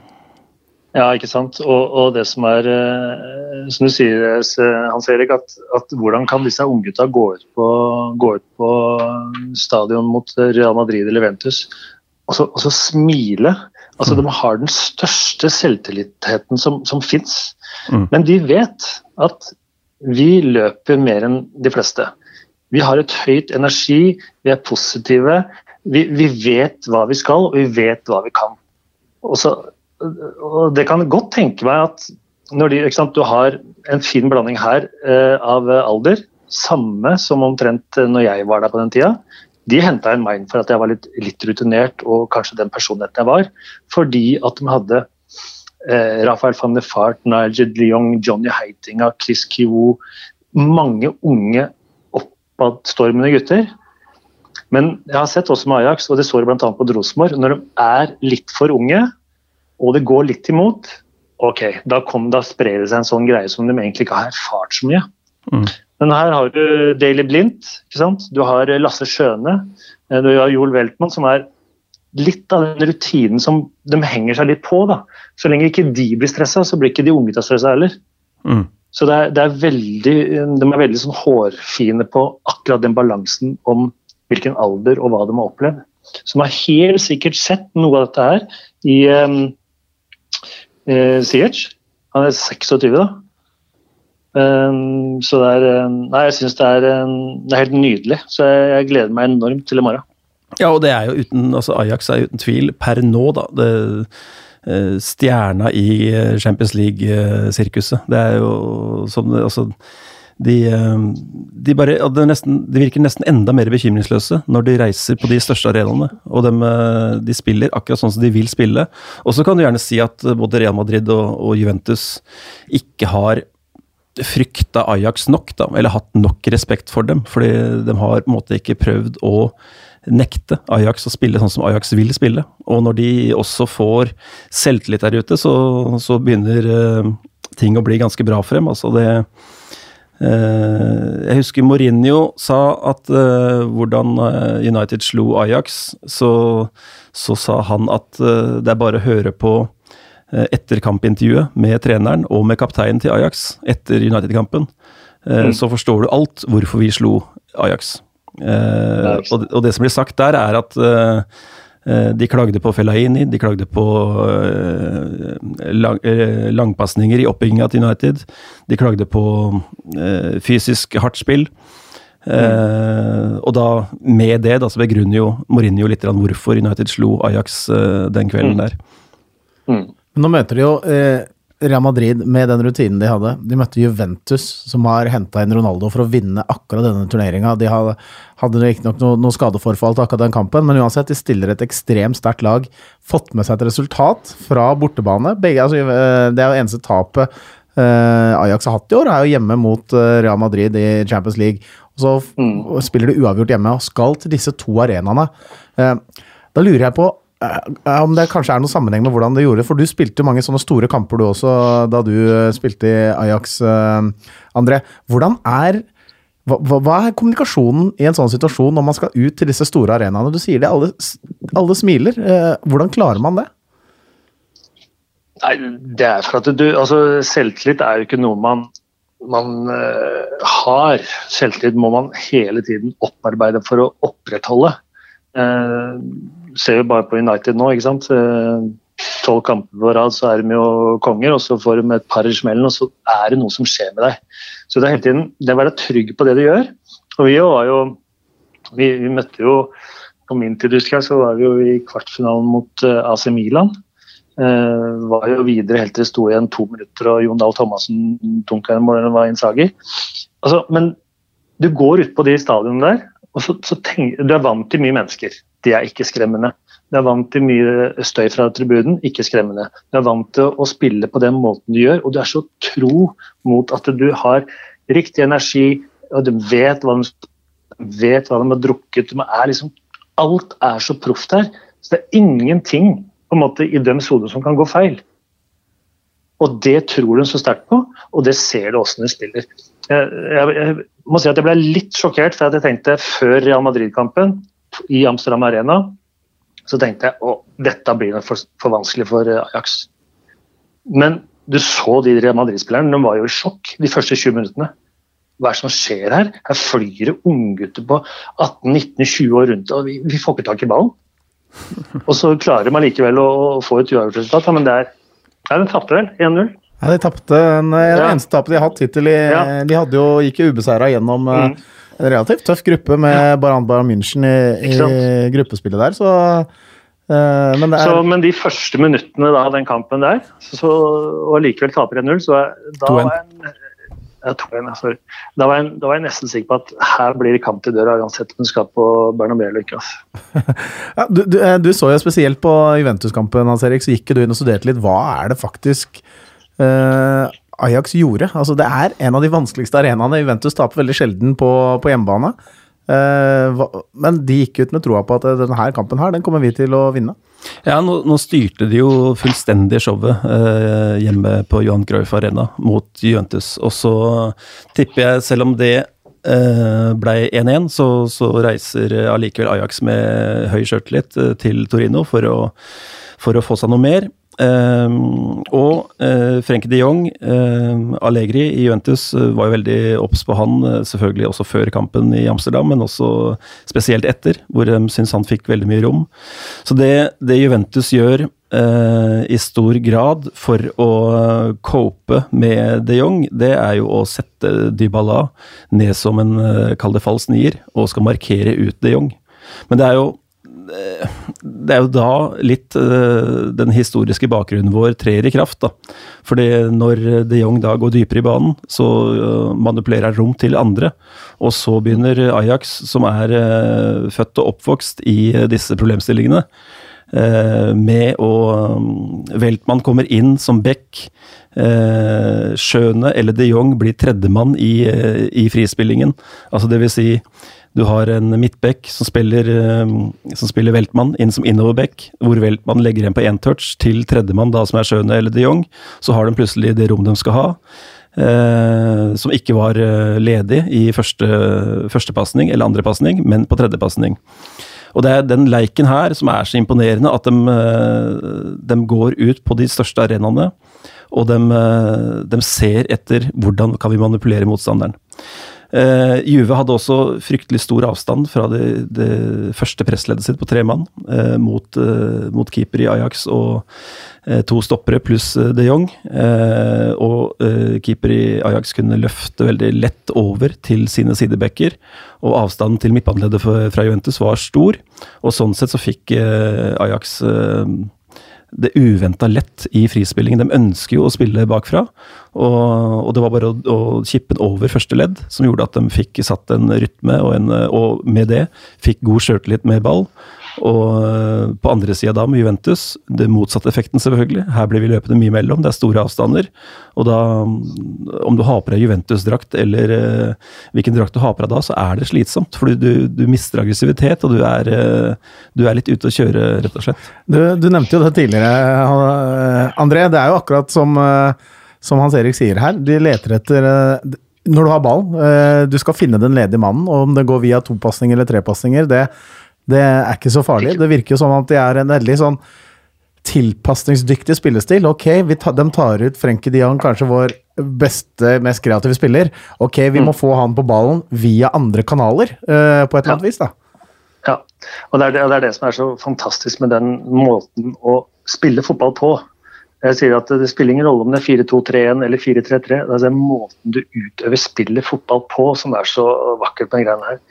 Ja, ikke sant. Og, og, det som er eh, Som du sier, eh, Hans Erik, at, at hvordan kan disse unggutta gå, ut på, gå ut på stadion mot Real Madrid eller Ventus og så, og så smile? Altså, De har den største selvtilliten som, som fins. Mm. Men de vet at vi løper mer enn de fleste. Vi har et høyt energi, vi er positive. Vi, vi vet hva vi skal, og vi vet hva vi kan. Og så og det kan godt tenke meg at når de, sant, du har en fin blanding her eh, av alder, samme som omtrent når jeg var der på den tida. De henta en meg for at jeg var litt, litt, rutinert og kanskje den personligheten jeg var. Fordi at de hadde eh, Rafael van de Fart, Nigel de Jong, Johnny Heitinga, Chris Kiwo Mange unge oppadstormende gutter. Men jeg har sett også med Ajax, og det står bl.a. på Drosmor, når de er litt for unge, og det går litt imot, ok, da, kom, da sprer det seg en sånn greie som de egentlig ikke har erfart så mye. Mm. Men her har du Daily Blindt, du har Lasse Skjøne, eh, du har Joel Weltmann, som er litt av den rutinen som de henger seg litt på. da. Så lenge ikke de blir stressa, så blir ikke de unge stressa heller. Mm. Så det er, det er, veldig, De er veldig sånn hårfine på akkurat den balansen om hvilken alder og hva de har opplevd. Som har helt sikkert sett noe av dette her i um, eh, Han er 26, da. Um, så det er Nei, jeg syns det, det, er helt nydelig. Så jeg, jeg, gleder meg enormt til i morgen. Ja, og det er jo uten altså Ajax er uten tvil per nå, da. Det, uh, stjerna i eh, Champions League-sirkuset. Det er jo som altså de, eh, de, bare, det nesten, de, virker nesten enda mer bekymringsløse når de reiser på de største arenaene. Og de, eh, de spiller akkurat sånn som de vil spille. Og så kan du gjerne si at både Real Madrid og, og Juventus ikke har frykta Ajax nok, da, eller hatt nok respekt for dem. Fordi de har på en måte ikke prøvd å nekte Ajax å spille sånn som Ajax vil spille. Og når de også får selvtillit der ute, så, så begynner uh, ting å bli ganske bra for dem. Altså det Eh, jeg husker Mourinho sa at uh, hvordan eh, United slo Ajax, så, så, sa han at uh, det er bare å høre på uh, etterkampintervjuet med treneren og med kapteinen til Ajax etter United-kampen. Mm. Så forstår du alt hvorfor vi slo Ajax. Og, og, det som blir sagt der, er at Eh, de klagde på Fellaini, de klagde på eh, lang, eh, langpasninger i oppbygginga til United. De klagde på fysisk hardt spill. Mm. og da, med det, da, så begrunner jo Mourinho litt hvorfor United slo Ajax den kvelden mm. der. Mm. Nå møter de jo eh, Real Madrid med den rutinen de hadde. De møtte Juventus, som har henta inn Ronaldo for å vinne akkurat denne turneringa. De hadde, hadde riktignok noe, noe skadeforfall til akkurat den kampen, men uansett, de stiller et ekstremt sterkt lag. Fått med seg et resultat fra bortebane. Begge, altså, eh, det er jo eneste tapet uh, Ajax har hatt i år, er jo hjemme mot uh, Real Madrid i Champions League. Og så mm. spiller de uavgjort hjemme og skal til disse to arenaene. Da lurer jeg på Eh, om det kanskje er noen sammenheng med hvordan det gjorde, for du spilte jo mange sånne store kamper du også da du eh, spilte i Ajax, eh, André. Hvordan er hva, hva, er kommunikasjonen i en sånn situasjon når man skal ut til disse store arenaene? Du sier det, alle, alle smiler. Hvordan klarer man det? Nei, det er for at du Altså, selvtillit er jo ikke noe man man har. Selvtillit må man hele tiden opparbeide for å opprettholde. Uh, ser jo bare på United nå, ikke sant. Eh, tolv kamper på rad, så er de jo konger, og så får de et par i og så er det noe som skjer med deg. Så det er hele tiden det å være trygg på det du gjør. Og vi var jo Vi, vi møtte jo På min tid husker jeg, så var vi jo i kvartfinalen mot uh, AC Milan. Uh, var jo videre helt til det sto igjen to minutter og Jon Dahl Thomassen dunka en mål, var innsager. Altså, men du går ut på de stadionene der, og så, så tenk, du er vant til mye mennesker. Det er ikke skremmende. Du er vant til mye støy fra tribunen, ikke skremmende. Du er vant til å spille på den måten du gjør, og du er så tro mot at du har riktig energi, og du vet hva de, vet hva de har drukket. De er liksom, alt er så proft her. Så det er ingenting på en måte, i deres hode som kan gå feil. Og det tror de så sterkt på, og det ser du når de spiller. Jeg, jeg, jeg, må si at jeg ble litt sjokkert, for jeg tenkte før Real Madrid-kampen i Amsterdam Arena så tenkte jeg at dette blir for, for, vanskelig for eh, Ajax. Men du så de Real Madrid-spillerne, de var jo i sjokk de første 20 minuttene. Hva er det som skjer her? Her flyr det unggutter på 18-19-20 år rundt, og vi, vi, får ikke tak i ballen. Og så klarer man likevel å, få et uavgjort resultat, men det er Nei, de tapte vel 1-0. Ja, de tapte Det ja. eneste tapet de har hatt hittil. Ja. De hadde jo, gikk jo ubeseira gjennom eh, mm en relativt tøff gruppe med ja. Baran Bayern München i, i gruppespillet der, så uh, men, er... så, men de første minuttene av den kampen der, så, og likevel taper 1-0, så da var jeg ja, sorry. Da var, jeg, da var, jeg, nesten sikker på at her blir det kamp til døra, uansett om du skal på Bernabeu eller ikke. ja, du, du, eh, du, så jo spesielt på Juventus-kampen, Hans Erik, så gikk du inn og studerte litt. Hva er det faktisk uh, Ajax gjorde. Altså, det er en av de vanskeligste arenaene. Juventus taper veldig sjelden på, på hjemmebane. Uh, men de gikk ut med troa på at denne kampen her, den kommer vi til å vinne. Ja, nå, nå styrte de jo fullstendig showet eh, hjemme på Johan Cruyff Arena mot Juventus. Og så tipper jeg, selv om det uh, ble 1-1, så, så, reiser allikevel Ajax med høy sjøltillit til Torino for å, for å få seg noe mer. Um, og uh, Frenkie de Jong, uh, Allegri i Juventus, uh, var jo veldig obs på han, selvfølgelig også før kampen i Amsterdam, men også spesielt etter, hvor de syns han fikk veldig mye rom. Så det, det Juventus gjør i stor grad for å cope med de Jong, det er jo å sette Dybala ned som en, kall det falsk nier, og skal markere ut de Jong. Men det er jo det er jo da litt uh, den historiske bakgrunnen vår trer i kraft. da. Fordi når de Jong da går dypere i banen, så uh, manipulerer han rom til andre. Og så begynner Ajax, som er uh, født og oppvokst i disse problemstillingene, med å Weltmann kommer inn som back. Schøne eller de Jong blir tredjemann i, i frispillingen. Altså det vil si du har en midtback som spiller, eh, som spiller Weltmann inn som innoverback, hvor Weltmann legger igjen på én touch til tredjemann, da som er Schøne eller de Jong. Så har de plutselig det rom de skal ha. Eh, som ikke var eh, ledig i første, første eller andre pasning, men på tredje pasning. Og det er den leiken her som er så imponerende, at de, eh, de går ut på de største arenaene. Og de, de ser etter hvordan kan vi manipulere motstanderen. Uh, Juve hadde også fryktelig stor avstand fra det, det første pressleddet sitt på tre mann uh, mot, uh, mot, keeper i Ajax og to stoppere pluss de Jong. og keeper i Ajax kunne løfte veldig lett over til sine sidebacker. Og avstanden til midtbaneleddet fra Juventus var stor, og sånn sett så fikk Ajax det uventa lett i frispillingen. De ønsker jo å spille bakfra, og, og det var bare å, å kippe den over første ledd som gjorde at de fikk satt en rytme, og, en, og med det fikk god sjøltillit med ball. Og eh, på andre sida da, med Juventus, det motsatte effekten selvfølgelig. Her blir vi løpende mye mellom, det er store avstander. Og da, om du har på deg Juventus-drakt eller eh, hvilken drakt du har på deg da, så er det slitsomt. Fordi du, du mister aggressivitet, og du er, eh, du er, litt ute å kjøre, rett og slett. Du, du, nevnte jo det tidligere, André. Det er jo akkurat som, som Hans Erik sier her. De leter etter når du har ball, du skal finne den ledige mannen, og om det går via topasninger eller trepasninger, det det er ikke så farlig. Det virker jo som at de er en veldig sånn tilpasningsdyktig spillestil. Ok, ta, de tar ut Frenkie Dion, kanskje vår beste, mest kreative spiller. Ok, vi mm. må få han på ballen via andre kanaler, uh, på et eller annet vis, da. Ja, og det, er det, og det, er det, som er så fantastisk med den måten å spille fotball på. Jeg sier at Det spiller ingen rolle om det er 4-2-3-1 eller 4-3-3. Det er den måten du utøver spillet fotball på som er så vakkert på den greiene her.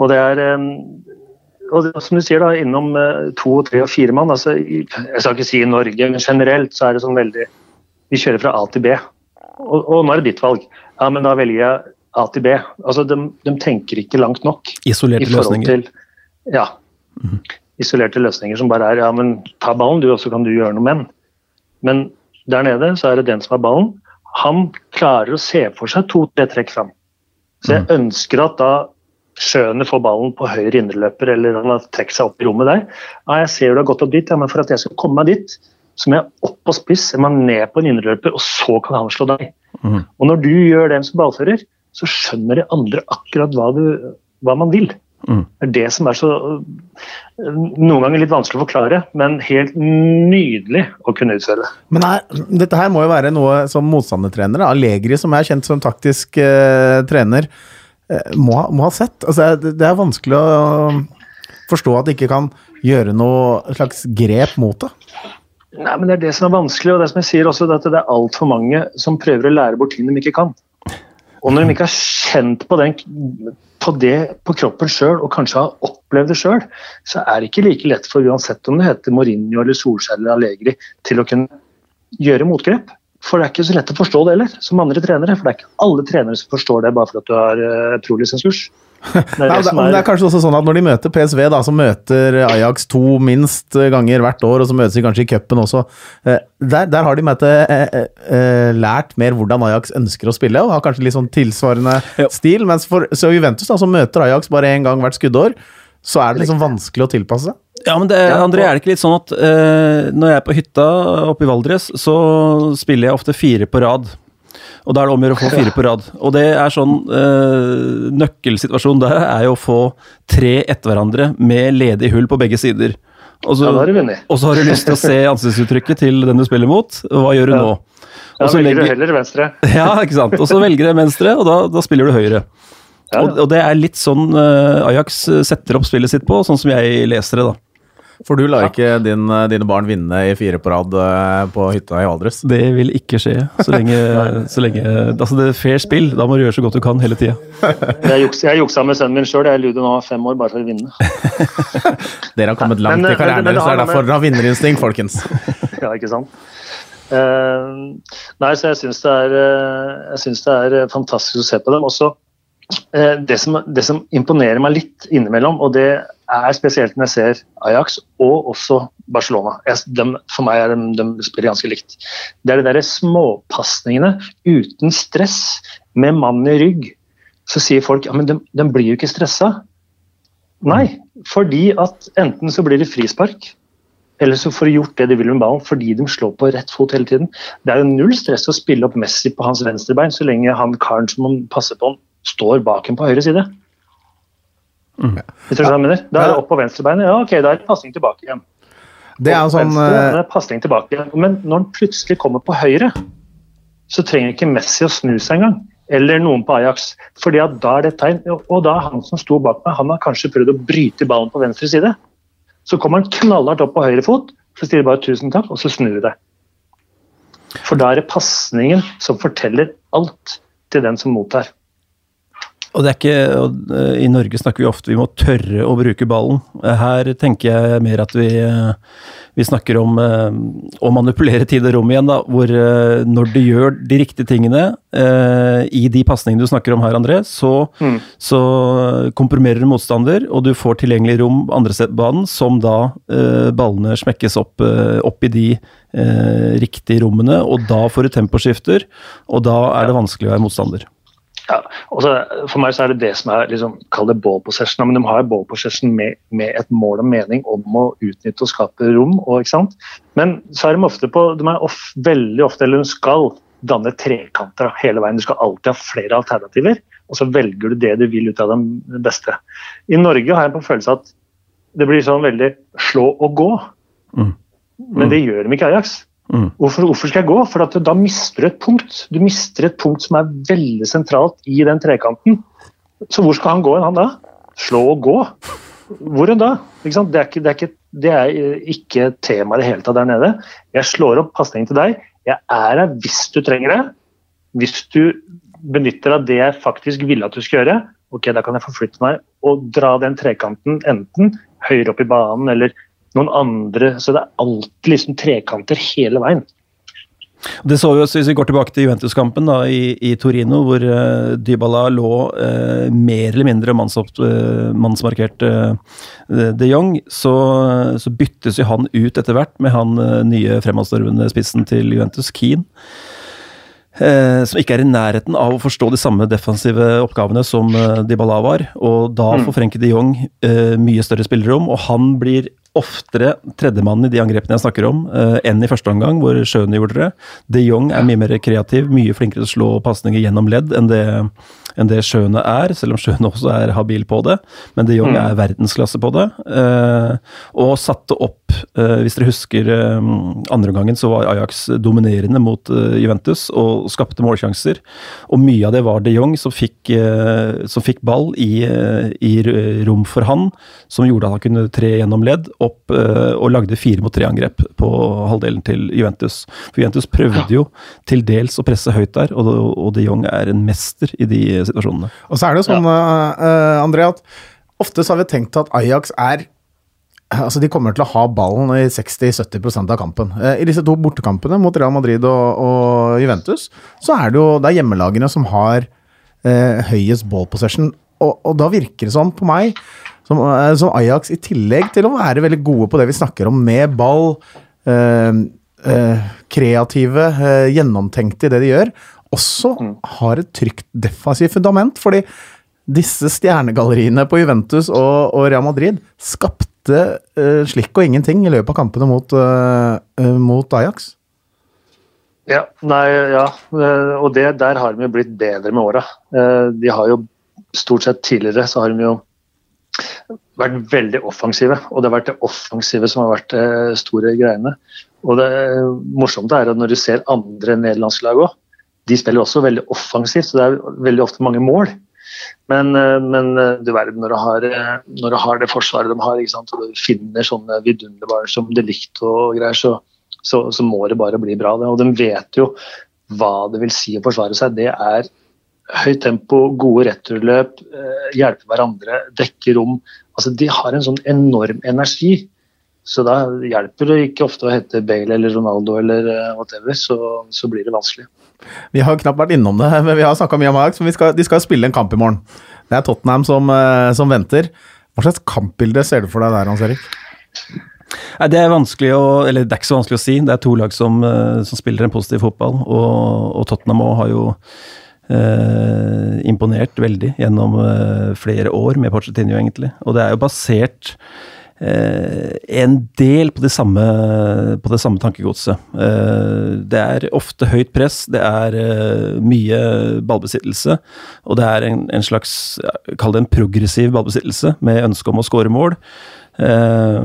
Og det er og som du sier da, Innom to, tre og fire mann altså, Jeg skal ikke si i Norge, men generelt så er det sånn veldig Vi kjører fra A til B. Og, og nå er det ditt valg. Ja, men da velger jeg A til B. Altså, de, de tenker ikke langt nok. Isolerte løsninger. Til, ja. Mm. Isolerte løsninger som bare er ja, men ta ballen, du, og så kan du gjøre noe med den. Men der nede så er det den som har ballen. Han klarer å se for seg to-tre trekk fram. Så jeg mm. ønsker at da Skjønet får ballen på høyre indreløper eller han har trukket seg opp i rommet der. Ja, jeg ser du har gått opp dit, ja, men for at jeg skal komme meg dit, så må jeg opp på spiss, jeg må ned på en indreløper, og så kan han slå deg. Mm. Og når du gjør det som ballfører, så skjønner de andre akkurat hva, du, hva man vil. Mm. Det er det som er så Noen ganger litt vanskelig å forklare, men helt nydelig å kunne utføre. Men her, dette her må jo være noe som motstandertrenere, Allegri som er kjent som taktisk eh, trener, må, må, ha sett. Altså, det er vanskelig å forstå at de ikke kan gjøre noe slags grep mot det. Nei, men Det er det som er vanskelig, og det som jeg sier også, at det er altfor mange som prøver å lære bort ting de ikke kan. Og når de ikke har kjent på, den, på det på kroppen sjøl, og kanskje har opplevd det sjøl, så er det ikke like lett for uansett om det heter Mourinho eller Solskjær eller Allegri, til å kunne gjøre motgrep. For det er ikke så lett å forstå det heller, som andre trenere. For det er ikke alle trenere som forstår det bare fordi du har uh, prolisenskurs. Det er, det, er, det er kanskje også sånn at Når de møter PSV, da, som møter Ajax to minst ganger hvert år, og så møtes de kanskje i cupen også, eh, der, der, har de med til, eh, lært mer hvordan Ajax ønsker å spille, og har kanskje litt sånn tilsvarende jo. stil. Mens for så Juventus, da, som møter Ajax bare én gang hvert skuddår, så er det liksom vanskelig å tilpasse seg. Ja, men det, André, er det ikke litt sånn at eh, når jeg er på hytta oppe i Valdres, så spiller jeg ofte fire på rad. Og da er det om å gjøre å få fire på rad. Og det er sånn eh, Nøkkelsituasjonen der er jo å få tre etter hverandre med ledig hull på begge sider. Og så, ja, og så har du lyst til å se ansiktsuttrykket til den du spiller mot. Hva gjør du ja. nå? Og så velger du heller venstre. Ja, ikke sant. Og så velger du venstre, og da, da spiller du høyre. Ja, og, og, det er litt sånn uh, Ajax setter opp spillet sitt på, sånn som jeg leser det, da. For du lar ikke din, eh, dine barn vinne i fire på rad eh, på hytta i Valdres? Det vil ikke skje. Så lenge, så lenge Altså, det er fair spill. Da må du gjøre så godt du kan hele tida. Jeg, juks, jeg juksa med sønnen min sjøl. Jeg luder nå fem år bare for å vinne. Dere har kommet langt men, i karrieren deres, det er derfor dere har vinnerinstinkt, folkens. ja, ikke sant. Uh, nei, så jeg syns det, det, er fantastisk å se på dem. Også det, som, det som imponerer meg litt innimellom, og det er spesielt når jeg ser Ajax og også Barcelona. Jeg, de, for meg er de, de spiller ganske likt. Det er de der småpasningene uten stress, med mannen i rygg. Så sier folk ja, men de, de blir jo ikke stressa. Nei, fordi at enten så blir det frispark, eller så får de gjort det de vil med ballen fordi de slår på rett fot hele tiden. Det er jo null stress å spille opp Messi på hans venstrebein så lenge han karen som passer på han, står bak en på høyre side. Mm. Hvis du skjønner? Da er det opp på venstrebeinet. Ja, ok, da er det pasning tilbake igjen. Det er sånn venstre, er pasning tilbake igjen. Men når han plutselig kommer på høyre, så trenger ikke Messi å snu seg engang. Eller noen på Ajax. fordi at da er det tegn, Og da er han som sto bak meg, han har kanskje prøvd å bryte ballen på venstre side. Så kommer han knallhardt opp på høyre fot, så sier de bare 'tusen takk', og så snur de det. For da er det pasningen som forteller alt til den som mottar. Og det er ikke, og eh, I Norge snakker vi ofte vi må tørre å bruke ballen. Her tenker jeg mer at vi, eh, vi snakker om eh, å manipulere tid og rom igjen. Da, hvor når du gjør de riktige tingene i de pasningene du snakker om her, André, så, mm. så komprimerer du motstander, og du får tilgjengelig rom andre sted på banen, som da ballene smekkes opp, opp i de riktige rommene. Og da får du temposkifter, og da er det vanskelig å være motstander. Ja, også, for meg så er det det som er liksom, Kall det ball possession. Men de har ball possession med, med, et mål og mening om å utnytte og skape rom. Og, ikke sant? Men så er de ofte på De er of, veldig ofte, eller de skal danne trekanter hele veien. Du skal alltid ha flere alternativer, og så velger du det du vil ut av det beste. I Norge har jeg på følelse at det blir sånn veldig slå og gå. Mm. Mm. Men det gjør de ikke i Ajax. Mm. Hvorfor, hvorfor, skal jeg gå? For da mister du et punkt. Du mister et punkt som er veldig sentralt i den trekanten. Så hvor skal han gå, enn han da? Slå og gå. hvor enn da? Det er, ikke, det, er ikke, det er ikke tema i det hele tatt der nede. Jeg slår opp pasningen til deg. Jeg er her hvis du trenger det. Hvis du benytter av det jeg faktisk ville at du skulle gjøre, ok, da kan jeg forflytte meg og dra den trekanten enten høyere opp i banen eller noen andre. Så det er alltid liksom trekanter hele veien. Det så vi også hvis vi går tilbake til Juventus-kampen i, i, Torino, hvor uh, Dybala lå uh, mer eller mindre mannsopp, uh, mannsmarkert de Jong. Så, så, byttes jo han ut etter hvert med han nye fremadstormende spissen til Juventus, Keane. som ikke er i nærheten av å forstå de samme defensive oppgavene som Dybala var. Og da mm. får Frenkie de Jong mye større spillerom, og han blir oftere tredjemann i de angrepene jeg snakker om, uh, enn i første omgang, hvor Schøne gjorde det. De Jong er mye mer kreativ, mye flinkere til å slå pasninger gjennom ledd enn det, enn det Schøne er, selv om Schøne også er habil på det. Men de Jong mm. er verdensklasse på det. Uh, og satte opp uh, Hvis dere husker andre gangen, så var Ajax dominerende mot Juventus og skapte målsjanser. Og mye av det var de Jong som fikk, som fikk ball i, i rom for han, som gjorde at han kunne tre gjennom ledd opp og lagde fire mot tre-angrep på halvdelen til Juventus. For Juventus prøvde jo til dels å presse høyt der, og, og de Jong er en mester i de situasjonene. Og så er det jo sånn, ja. uh, André, at ofte så har vi tenkt at Ajax er Altså, De kommer til å ha ballen i 60-70% av kampen. I disse to bortekampene mot Real Madrid og, og Juventus, så er det jo det er hjemmelagene som har eh, høyest ball possession. Og, og, da virker det sånn på meg som, eh, som, Ajax, i tillegg til å være veldig gode på det vi snakker om, med ball, eh, eh, kreative, gjennomtenkte i det de gjør, også mm. har et trygt defensivt fundament. Fordi disse stjernegalleriene på Juventus og, og Real Madrid skapte slikk og ingenting i løpet av kampene mot, mot Ajax. Ja, nei, ja, og det, der har de jo blitt bedre med åra. De har jo stort sett tidligere så har de jo vært veldig offensive. Og det har vært det offensive som har vært eh, store greiene. Og det morsomt er at når du ser andre nederlandske lag òg, de spiller også veldig offensivt, så det er veldig ofte mange mål. Men, eh, men eh, du verden, når du har, når du har det forsvaret de har, og du finner sånne vidunderbarer som delikt og greier, så, så, så, må det bare bli bra. Og de vet jo hva det vil si å forsvare seg. Det er høyt tempo, gode returløp, eh, hjelpe hverandre, dekke rom. Altså, de har en sånn enorm energi. Så da hjelper det ikke ofte å hete Bale eller Ronaldo eller eh, whatever, så, så blir det vanskelig. Vi har knapt vært innom det, men vi har snakka mye om Ajax. Men skal, de skal spille en kamp i morgen. Det er Tottenham som, eh, som venter. Hva slags kampbilde ser du for deg der, Hans Erik? Nei, Det er å, eller det er ikke så vanskelig å si. Det er to lag som, som spiller en positiv fotball. Og, og Tottenham har jo eh, imponert veldig gjennom eh, flere år med Pochettino, egentlig. Og det er jo basert eh, en del på det samme, på det samme tankegodset. Eh, det er ofte høyt press, det er eh, mye ballbesittelse, og det er en, en slags, kall det en progressiv ballbesittelse med ønske om å skåre mål. Uh,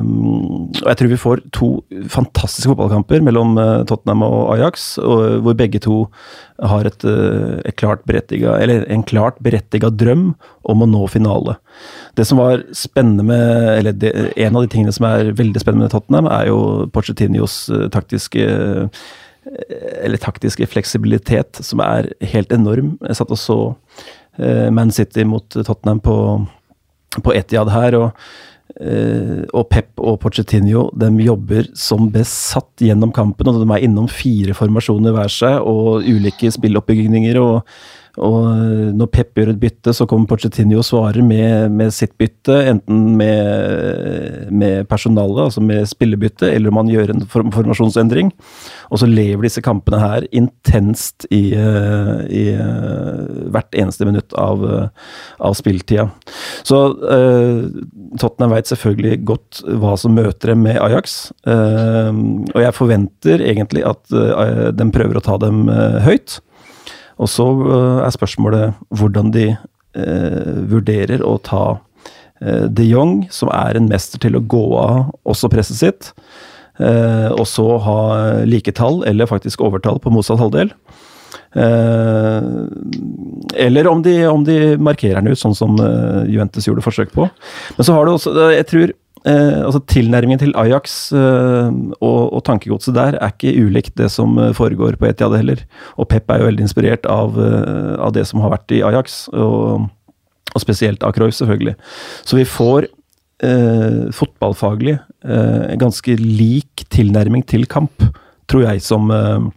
og jeg tror vi får to fantastiske fotballkamper mellom uh, Tottenham og Ajax, og, hvor begge to har et, et klart en klart berettiga drøm om å nå finale. Det som var spennende med, eller det, En av de tingene som er veldig spennende med Tottenham, er jo Porcetinios taktiske eller taktiske fleksibilitet, som er helt enorm. Jeg satt og så Man City mot Tottenham på, på Etiad her. og og Pep og Pochettino de jobber som besatt gjennom kampen. og De er innom fire formasjoner hver seg og ulike spilloppbygninger. og og eh, når Pep gjør et bytte, så kommer Pochettino og svarer med, med sitt bytte. Enten med, med personalet, altså med spillebytte, eller om han gjør en formasjonsendring. Og så lever disse kampene her intenst i, eh, i eh, hvert eneste minutt av, av spilletida. Så uh, Tottenham veit selvfølgelig godt hva som møter dem med Ajax. Uh, og jeg forventer egentlig at uh, de prøver å ta dem høyt. Og så eh, er spørsmålet hvordan de eh, vurderer å ta eh, de Jong, som er en mester til å gå av også presset sitt, eh, og så ha like tall, eller faktisk overtall, på motsatt halvdel. Eh, eller om de, om de markerer den ut, sånn som eh, Juventus gjorde forsøk på. Men så har du også, jeg tror altså Tilnærmingen til Ajax eh, og, og, tankegodset der er ikke ulikt det som foregår på Etiad heller. Og Pep er jo veldig inspirert av, av det som har vært i Ajax, og, og spesielt av Cruyff, selvfølgelig. Så vi får eh, fotballfaglig eh, ganske lik tilnærming til kamp, tror jeg, som, eh,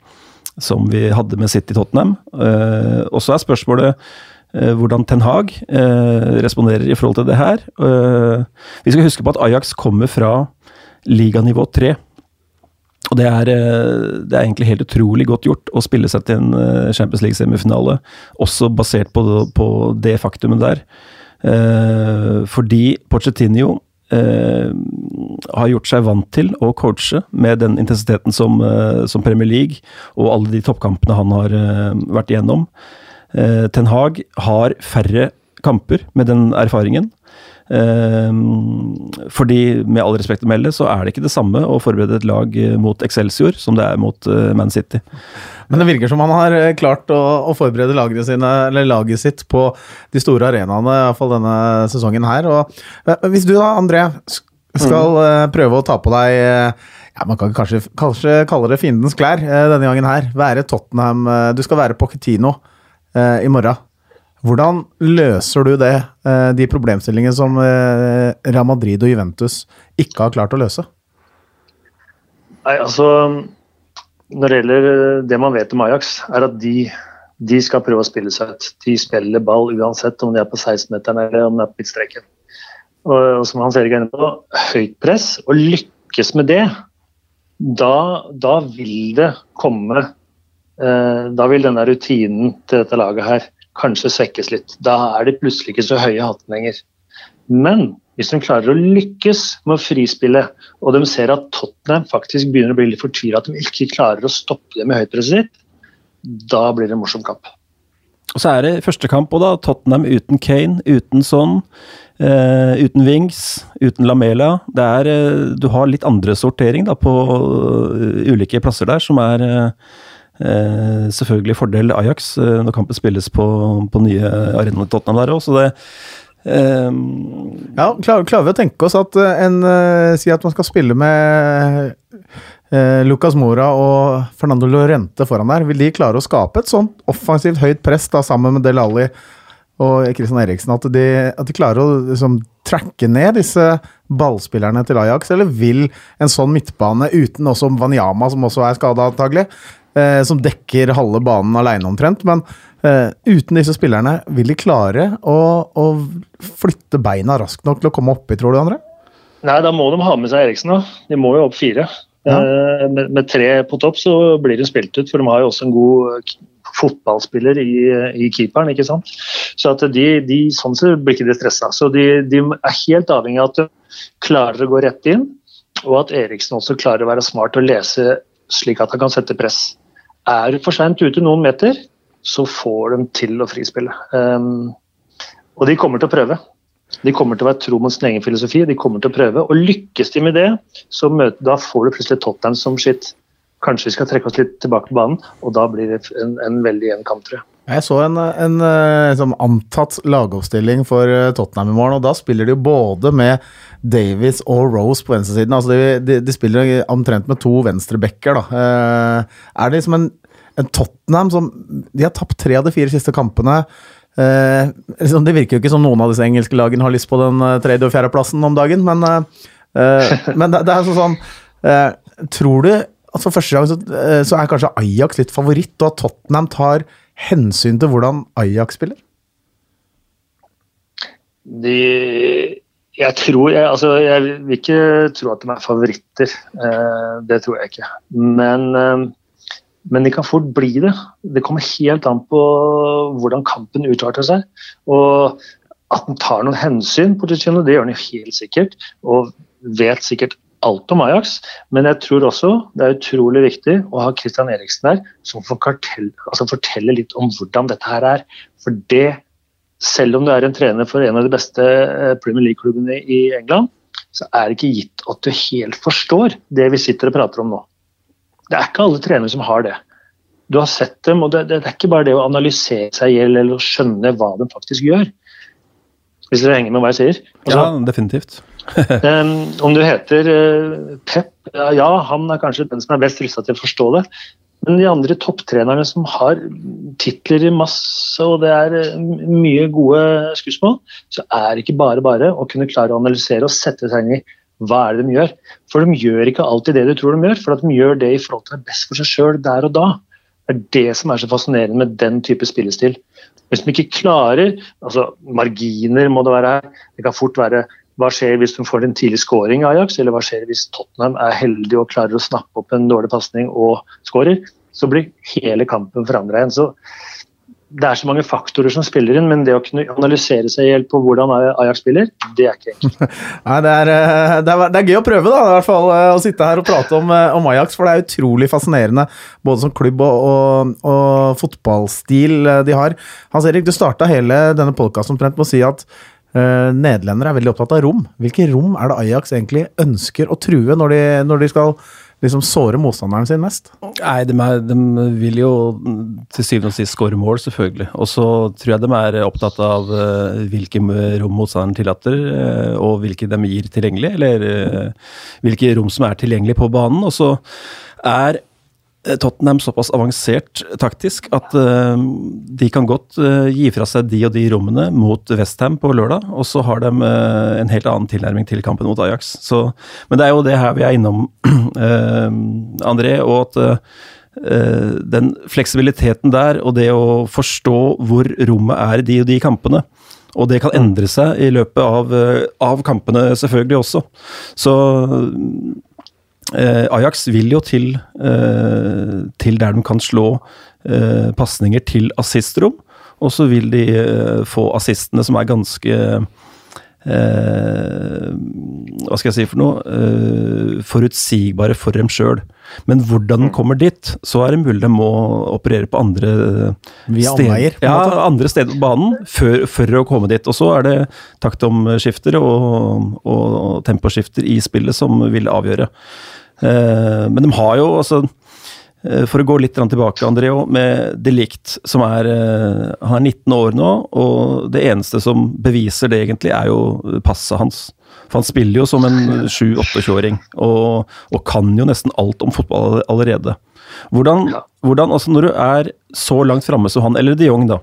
som vi hadde med City Tottenham. Eh, og så er spørsmålet eh, hvordan Ten Hag eh, responderer i forhold til det her. vi skal huske på at Ajax kommer fra liganivå 3. Og det er, det er, egentlig helt utrolig godt gjort å spille seg til en Champions League-semifinale, også basert på, på det faktumet der. Eh, fordi Pochettino eh, har gjort seg vant til å coache med den intensiteten som, eh, som Premier League og alle de toppkampene han har vært igjennom. Ten Hag har færre kamper med den erfaringen. fordi, med all respekt å melde, så er det ikke det samme å forberede et lag mot Excelsior som det er mot Man City. Men det virker som han har eh, klart å, å forberede laget, sine, laget, sitt på de store arenaene, iallfall denne sesongen her. Og, eh, hvis du da, André, skal mm. prøve å ta på deg ja, Man kan kanskje, kanskje kalle det fiendens klær denne gangen her. Være Tottenham Du skal være Pochettino eh, i morgen. Hvordan løser du det, eh, de problemstillingene som eh, Real Madrid og Juventus ikke har klart å løse? Nei, altså når det gjelder eh, det man vet om Ajax, er at de, de skal prøve å spille seg ut. De spiller ball uansett om de er på 16-meteren eller om de er på midtstreken. Og, og, som Hans Erik er inne på, høyt press. Og lykkes med det, da, da vil det komme Da vil denne rutinen til dette laget her kanskje svekkes litt. Da er de plutselig ikke så høye i hatten lenger. Men hvis de klarer å lykkes med å frispille, og de ser at Tottenham faktisk begynner å bli litt fortvila, at de ikke klarer å stoppe det med høytpresset sitt, da blir det en morsom kamp. Og så er det første kamp òg, da. Tottenham uten Kane, uten Son. Uh, uten Wings, uten Lamela. Det er, uh, du har litt andre sortering da, på uh, ulike plasser der, som er selvfølgelig fordel Ajax når kampen spilles på, på nye arenaer Tottenham der òg. Så det, eh, ja, klarer, klarer, vi å tenke oss at eh, en uh, Si at man skal spille med uh, Lucas Mora og Fernando Lorente foran der. Vil de klare å skape et sånt offensivt høyt press da, sammen med Del Alli og Kristian Eriksen? At de, at de klarer å liksom, tracke ned disse ballspillerne til Ajax? Eller vil en sånn midtbane uten også Wanyama, som også er skada antagelig, uh, som dekker halve banen alene omtrent, men eh, uten disse spillerne, vil de klare å, å, flytte beina raskt nok til å komme oppi, tror du, André? Nei, da må de ha med seg Eriksen. da. De må jo opp fire. Ja. Uh, med, med, tre på topp så blir de spilt ut, for de har jo også en god fotballspiller i, i keeperen. ikke sant? Så at de, de sånn sett blir ikke de stressa. Så de, de, er helt avhengig av at de klarer å gå rett inn, og at Eriksen også klarer å være smart og lese slik at han kan sette press. Er for seint ute noen meter, så får de til å frispille. Um, og de kommer til å prøve. De kommer til å være tro mot sin egen filosofi. de kommer til å prøve, og Lykkes de med det, så møter, da får du plutselig Tottenham som sitt. Kanskje vi skal trekke oss litt tilbake på banen, og da blir det en, en veldig jevn kamp, tror jeg. Jeg så en, en, en sånn antatt lagoppstilling for eh, Tottenham i morgen, og da spiller de både med Davies og Rose på venstresiden. Altså de, de, de spiller omtrent med to venstrebacker. Da. Eh, er det liksom en en Tottenham som De har tapt tre av de fire siste kampene. Eh, liksom, det virker jo ikke som noen av disse engelske lagene har lyst på den eh, tredje- og fjerdeplassen om dagen, men, eh, men det, det, er sånn eh, Tror du for første gang så, eh, så, er kanskje Ajax litt favoritt, og at Tottenham tar hensyn til hvordan Ajax spiller? De jeg tror jeg, altså, jeg vil ikke tro at de er favoritter. Eh, det tror jeg ikke. Men men de kan fort bli det. Det kommer helt an på hvordan kampen utarter seg. Og at den tar noen hensyn, det gjør den helt sikkert. Og vet sikkert alt om Ajax, men jeg tror også det er utrolig viktig å ha Christian Eriksen der, som kartell, altså fortelle litt om hvordan dette her er. For det, selv om du er en trener for en av de beste eh, Premier League-klubbene i England, så er det ikke gitt at du helt forstår det vi sitter og prater om nå. Det er ikke alle trenere som har det. Du har sett dem, og det, det er ikke bare det å analysere seg i hjel eller skjønne hva de faktisk gjør. Hvis dere henger med hva jeg sier? Altså, ja, definitivt. um, om du heter uh, Pep, ja, han er kanskje den som er best rusta til å forstå det. Men de andre topptrenerne som har titler i masse, og det er eh, mye gode skussmål, så er det ikke bare bare å kunne klare å analysere og sette seg inn i hva er det de gjør. For de gjør ikke alltid det du tror de gjør, for at de gjør det i forhold til det best for seg sjøl der og da. Det er det som er så fascinerende med den type spillestil. Hvis de ikke klarer altså Marginer må det være her. Det kan fort være hva skjer hvis de får en tidlig scoring av Ajax, eller hva skjer hvis Tottenham er heldig og klarer å snappe opp en dårlig pasning og skårer? Så blir hele kampen forandra igjen. Så det er så mange faktorer som spiller inn, men det å kunne analysere seg i hjel på hvordan Ajax spiller, det er ikke. Nei, det er, eh, det, er, det er, gøy å prøve, da, i hvert fall, eh, å sitte her og prate om, eh, om Ajax. For det er utrolig fascinerende, både som klubb og, og, og fotballstil de har. Hans Erik, du starta hele denne podkasten med å si at uh, nederlendere er veldig opptatt av rom. Hvilke rom er det Ajax egentlig ønsker å true når de, når de skal liksom såre motstanderen sin mest? Nei, de, er, de vil jo til syvende og sist skåre mål, selvfølgelig. Og så tror jeg de er opptatt av uh, hvilke rom motstanderen tillater, uh, og hvilke de gir tilgjengelig, eller uh, hvilke rom som er tilgjengelig på banen. Og så er Tottenham såpass avansert taktisk at uh, de kan godt uh, gi fra seg de og de rommene mot Westham på lørdag, og så har de uh, en helt annen tilnærming til kampen mot Ajax. Så, men det er jo det her vi er innom, André, og at den fleksibiliteten der og det å forstå hvor rommet er i de og de kampene, og det kan endre seg i løpet av, av kampene selvfølgelig også. Så Eh, Ajax vil jo til, eh, til der de kan slå eh, pasninger til assistrom, og så vil de eh, få assistene som er ganske eh, Hva skal jeg si for noe? Eh, forutsigbare for dem sjøl. Men hvordan den kommer dit, så er det mulig de må operere på andre Via steder. Ja, andre steder på banen før, for å komme dit. Og så er det taktomskifter og, og temposkifter i spillet som vil avgjøre. Eh, men de har jo altså eh, for å gå litt tilbake, André, med Delict, som er eh, Han er 19 år nå, og det eneste som beviser det, egentlig, er jo passet hans. For han spiller jo som en 7-28-åring, og, og, kan jo nesten alt om fotball allerede. Hvordan, hvordan altså Når du er så langt framme som han, eller de Jong, da.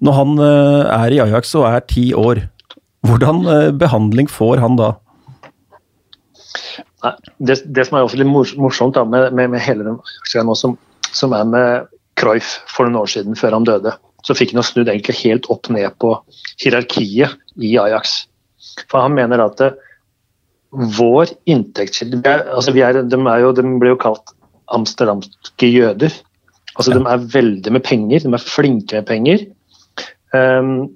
Når han er i Ajax og er ti år, hvordan behandling får han da? Det, det, som er også litt morsomt da, med, med, med, hele den aksjen som, som, er med Cruyff for noen år siden, før han døde, så fikk han snudd egentlig helt opp ned på hierarkiet i Ajax. For han mener at det, vår inntektskilde altså de, de, de ble jo kalt amsterdamske jøder. Altså De er veldig med penger, de er flinke med penger. Um,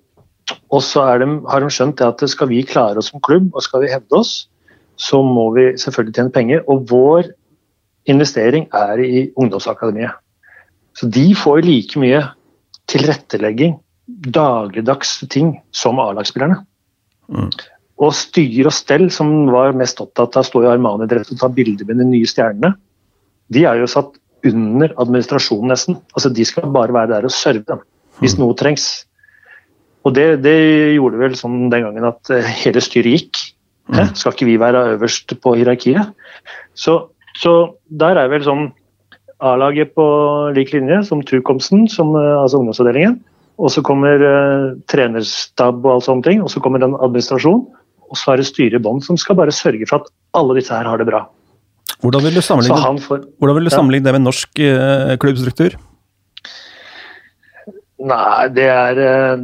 og så de, har de skjønt at skal vi klare oss som klubb og skal vi hevde oss, så må vi selvfølgelig tjene penger. Og vår investering er i ungdomsakademiet. Så de får like mye tilrettelegging, dagligdags ting, som A-lagsspillerne. Mm. Og styr og stell, som var mest opptatt av å stå i Armani-dress og ta bilder med de nye stjernene, de er jo satt under administrasjonen nesten. Altså De skal bare være der og serve dem, hvis mm. noe trengs. Og det, det gjorde vel sånn den gangen at eh, hele styret gikk. Mm. Skal ikke vi være øverst på hierarkiet? Så, så der er vel sånn A-laget på lik linje, som Tukomsen, som, eh, altså ungdomsavdelingen. Og så kommer uh, trenerstab og alt sånne ting. Og så kommer den administrasjon. Og så er det styret i bånn som skal bare sørge for at alle disse her har det bra. Hvordan vil du sammenligne, får, vil du sammenligne ja. det med norsk uh, klubbstruktur? Nei, det er,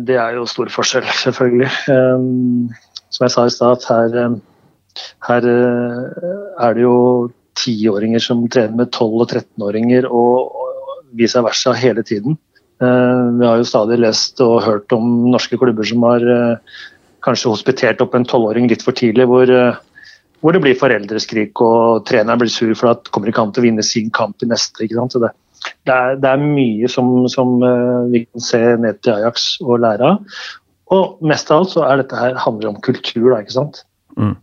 det er, jo stor forskjell, selvfølgelig. Um, som jeg sa i stad, her, eh, her eh, er det jo tiåringer som trener med 12- og 13-åringer og, vice versa hele tiden. Eh, vi har jo stadig lest og hørt om norske klubber som har kanskje hospitert opp en tolvåring litt for tidlig, hvor, hvor, det blir foreldreskrik og treneren blir sur for at kommer ikke an til å vinne sin kamp i neste. ikke sant? Det, det, er, det, er, mye som, som, vi kan se ned til Ajax og lære av. Og mest av alt så er dette her handler om kultur, da, ikke sant. Mm.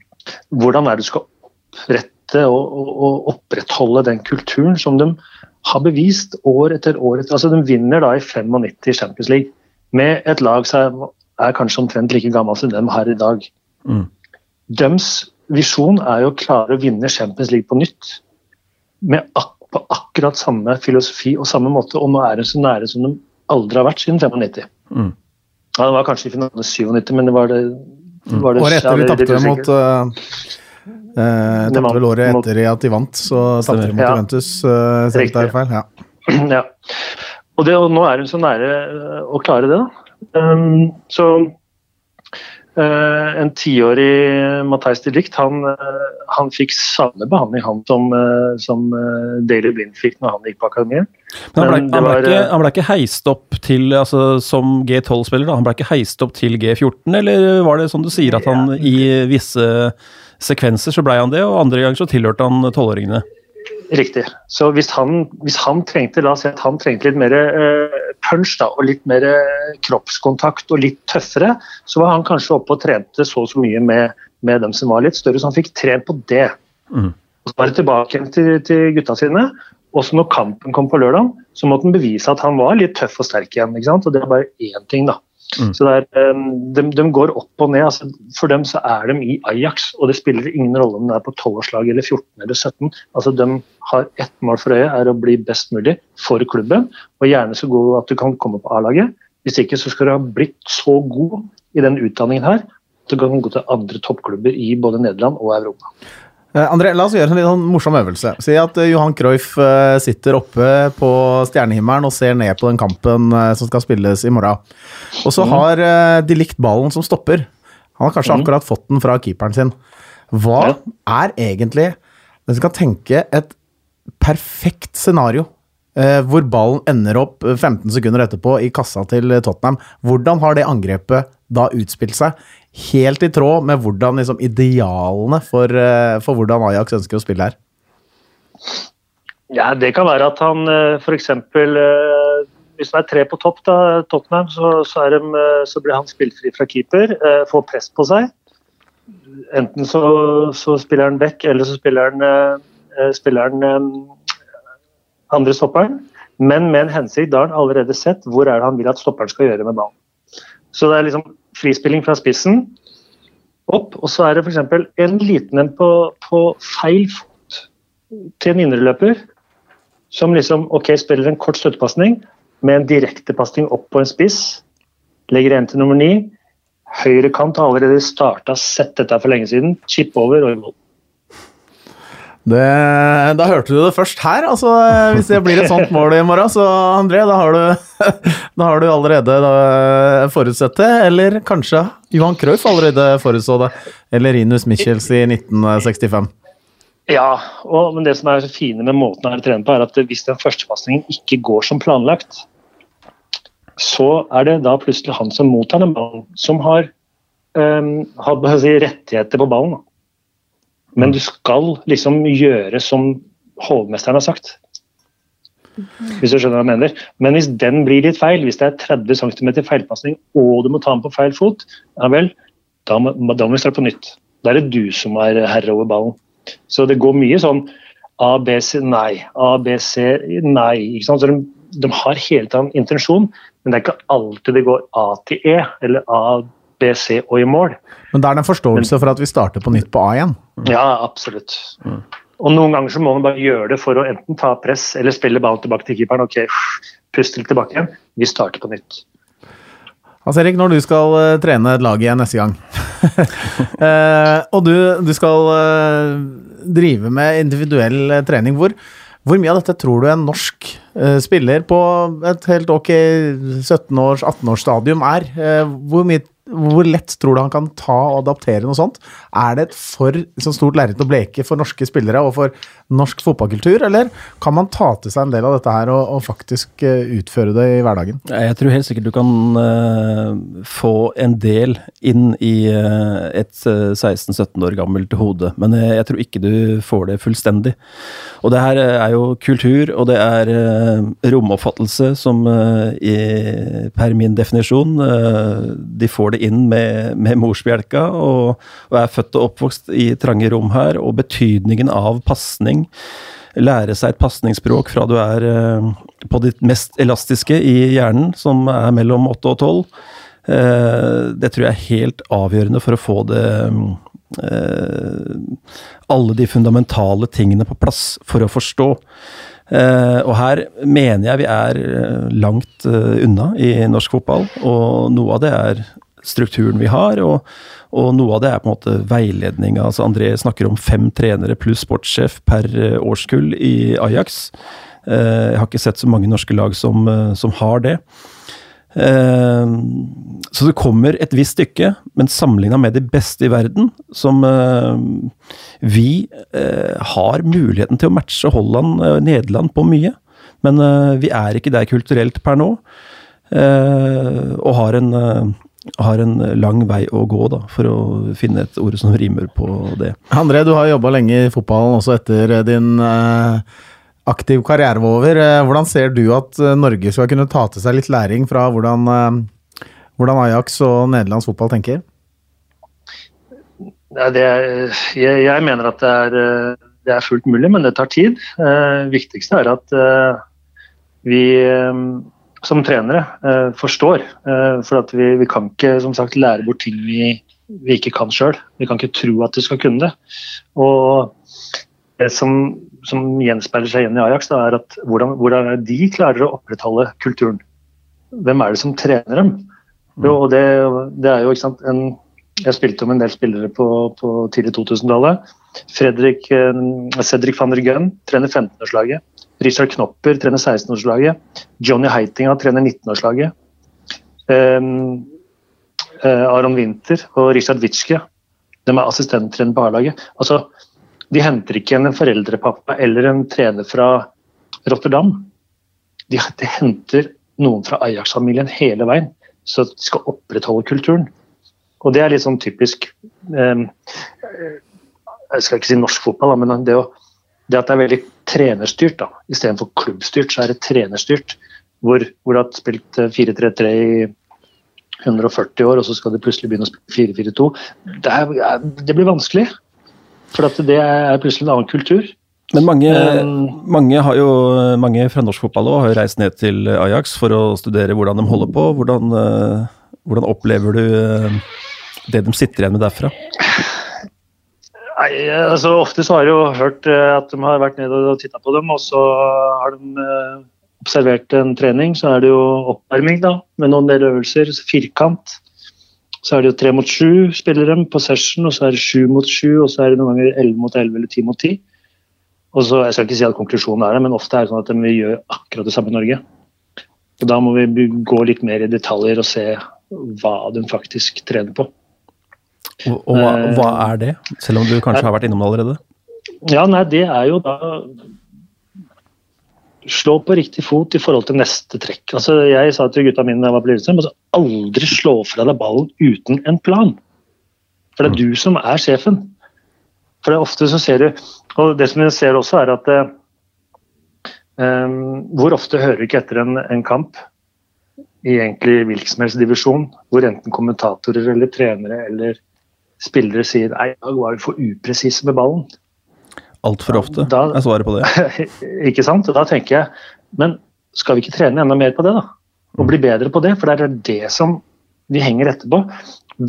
Hvordan er det du skal opprette og, og, og, opprettholde den kulturen som de har bevist år etter år etter, altså De vinner da i 95 Champions League med et lag som er, kanskje omtrent like gammelt som dem her i dag. Mm. Deres visjon er jo å klare å vinne Champions League på nytt. Med ak på akkurat samme filosofi og samme måte, og nå er de så nære som de aldri har vært siden 95. Mm. Ja, det var kanskje i finalen 97, men det var det, var det Året etter vi tapte mot uh, uh, Tapte vel året etter at de vant, så tapte de mot Juventus. Uh, Riktig. Feil. Ja. ja. Og, det, og, nå er hun så nære å klare det, da. Um, så Uh, en tiårig Matheis de Ligt han, uh, han, fikk samme behandling han som, uh, som Daily Blind fikk når han gikk på akademiet. Men han ble, han ble, ikke, han ble ikke, heist opp til altså, som G12-spiller, han ble ikke heist opp til G14, eller var det sånn du sier at han i visse sekvenser så ble han det, og andre ganger så tilhørte han tolvåringene? Riktig. Så hvis han, hvis han, trengte la oss si at han trengte litt mer uh, punch da, og litt mer kroppskontakt og litt tøffere, så var han kanskje oppe og trente så og så mye med, med, dem som var litt større, så han fikk trent på det. Mm. Og Så var det tilbake til, til gutta sine. Også når kampen kom på lørdag, så måtte han bevise at han var litt tøff og sterk igjen. ikke sant? Og Det er bare én ting, da. Mm. Så er, de, de, går opp og ned. Altså, for dem så er de i Ajax, og det spiller ingen rolle om det er på 12-årslag eller 14 eller 17. Altså, de har ett mål for øye, er å bli best mulig for klubben, og gjerne så god at du kan komme på A-laget. Hvis ikke så skal du ha blitt så god i den utdanningen her at du kan gå til andre toppklubber i både Nederland og Europa. Eh, André, la oss gjøre en litt sånn morsom øvelse. Si at eh, Johan Cruyff eh, sitter oppe på stjernehimmelen og ser ned på den kampen som skal spilles i morgen. Og så mm. har de likt ballen som stopper. Han har kanskje mm. akkurat fått den fra keeperen sin. Hva er egentlig Hvis du kan tenke et perfekt scenario hvor ballen ender opp 15 sekunder etterpå i kassa til Tottenham. Hvordan har det angrepet da utspilt seg? Helt i tråd med hvordan liksom, idealene for, eh, for, hvordan Ajax ønsker å spille her? Ja, Det kan være at han eh, f.eks. Eh, hvis det er tre på topp, da, Tottenham, så, så, de, så, blir han spillfri fra keeper. Får press på seg. Enten så, så spiller han back, eller så spiller han, spiller han andre stopperen. Men med en hensikt. Da har han allerede sett hvor er det han vil at stopperen skal gjøre med ballen. Så det er liksom frispilling fra spissen opp, og så er det f.eks. en liten en på, på, feil fot til en indreløper som liksom ok, spiller en kort støttepasning med en direktepasning opp på en spiss. Legger en til nummer ni. Høyre kant har allerede starta, sett dette for lenge siden. Chip over og i mål. Det, da hørte du det først her. altså Hvis det blir et sånt mål i morgen, så André, da har du, da har du allerede forutsett det. Eller kanskje Johan Cruyff allerede forutså det. Eller Rinus Michels i 1965. Ja, og, men det som er så fine med måten å trene på, er at hvis den førstepasningen ikke går som planlagt, så er det da plutselig han som mottar den ballen, som har, um, har si, rettigheter på ballen. Da. Men du skal liksom gjøre som hovmesteren har sagt. Hvis du skjønner hva jeg mener. Men hvis den blir litt feil, hvis det er 30 cm feilpasning og du må ta den på feil fot, ja vel, da må, da må vi starte på nytt. Da er det du som er herre over ballen. Så det går mye sånn A, B, C, nei. A, B, C, nei. ikke sant? Så de, de har hele tiden intensjon, men det er ikke alltid det går A til E eller A, B, C og i mål. Men da er det en forståelse for at vi starter på nytt på A igjen? Ja, absolutt. Mm. Og noen ganger så må man bare gjøre det for å enten ta press eller spille ballen tilbake til keeperen. Ok, pust litt tilbake igjen. Vi starter på nytt. Hans Erik, når du skal uh, trene et lag igjen neste gang, uh, og du, du skal uh, drive med individuell trening, hvor, hvor, mye av dette tror du en norsk spiller på et helt ok 17-års, 18-årsstadium er? hvor mye hvor lett tror du han kan ta og adaptere noe sånt? Er det et for liksom, stort lerret å bleke for norske spillere og for norsk fotballkultur, eller kan man ta til seg en del av dette her og, og faktisk uh, utføre det i hverdagen? Jeg tror helt sikkert du kan uh, få en del inn i uh, et 16-17 år gammelt hode, men jeg tror ikke du får det fullstendig. Og det her er jo kultur, og det er romoppfattelse som i, per min definisjon de får det inn med, med morsbjelka, og, og, er født og oppvokst i trange rom her, og betydningen av pasning lære seg et pasningsspråk fra du er eh, på ditt mest elastiske i hjernen, som er mellom 8 og 12. Eh, det tror jeg er helt avgjørende for å få det eh, Alle de fundamentale tingene på plass for å forstå. Og her mener jeg vi er langt unna i norsk fotball, og noe av det er strukturen vi har. og og noe av det er på en måte veiledning. Altså André snakker om fem trenere pluss sportssjef per eh, årskull i Ajax. Eh, jeg har ikke sett så mange norske lag som, eh, som har det. Så det kommer et visst stykke, men sammenligna med de beste i verden, som vi har muligheten til å matche Holland, og Nederland på mye. Men vi er ikke der kulturelt per nå, og har en har en lang vei å gå da, for å finne et ord som rimer på det. André, du har jobba lenge i fotballen også etter din uh, aktiv karriere var over. Eh, hvordan ser du at eh, Norge skal kunne ta til seg litt læring fra hvordan, hvordan Ajax og nederlands fotball tenker? Ja, er, jeg, jeg, mener at det er, det er, fullt mulig, men det tar tid. Det viktigste er at vi som trenere eh, forstår. Eh, for at vi, vi, kan ikke som sagt lære bort ting vi, vi ikke kan sjøl. Vi kan ikke tro at vi skal kunne det. Og det som, som gjenspeiler seg igjen i Ajax, da, er at hvordan, hvordan de klarer å opprettholde kulturen. Hvem er det som trener dem? Jo, og det, det er jo ikke sant, en, Jeg spilte om en del spillere på, på tidlig 2000-tallet. Eh, Cedric van der Gunn trener 15-årslaget. Richard Knopper trener 16-årslaget. Johnny Heitinga trener 19-årslaget. Um, uh, Aron Winther og Richard Witschke de er assistenttrener på A-laget. Altså, de henter ikke en foreldrepappa eller en trener fra Rotterdam. De, de henter noen fra Ajax-familien hele veien, så de skal opprettholde kulturen. Og det er litt sånn typisk um, Jeg skal ikke si norsk fotball, men det å det at det er veldig trenerstyrt, da, istedenfor klubbstyrt, så er det trenerstyrt. Hvor, hvor du har spilt 4-3-3 eh, i 140 år, og så skal du plutselig begynne å spille 4-4-2. Det, det, blir vanskelig. For det er plutselig en annen kultur. Men mange, mange, jo, mange fra norsk fotball også, har jo reist ned til Ajax for å studere hvordan de holder på. Hvordan, uh, hvordan opplever du uh, det de sitter igjen med derfra? Nei, altså Ofte så har jeg jo hørt eh, at de har vært nede og titta på dem, og så har de eh, observert en trening. Så er det jo oppvarming da, med noen del øvelser. Firkant. Så er det jo tre mot sju spiller dem på session, og så er det sju mot sju, og så er det noen ganger elleve mot elleve eller ti mot ti. Og så, Jeg skal ikke si at konklusjonen er det, men ofte er det sånn at de vil gjøre akkurat det samme i Norge. Og Da må vi gå litt mer i detaljer og se hva de faktisk trener på. Og, og hva, eh, hva, er det, selv om du kanskje har vært innom det allerede? Ja, nei, det er jo da Slå på riktig fot i forhold til neste trekk. Altså, jeg sa til gutta mine da jeg var på Lillestrøm, altså, aldri slå fra deg ballen uten en plan. For det er mm. du som er sjefen. For det er ofte så ser du Og det som jeg ser også, er at um, Hvor ofte hører du ikke etter en, en kamp i egentlig hvilken som helst divisjon, hvor enten kommentatorer eller trenere eller spillere sier nei, i dag var vi for upresise med ballen. Altfor ofte da, er svaret på det. ikke sant? Da tenker jeg, men skal vi ikke trene enda mer på det, da? Og bli bedre på det? For det er det som vi henger etterpå.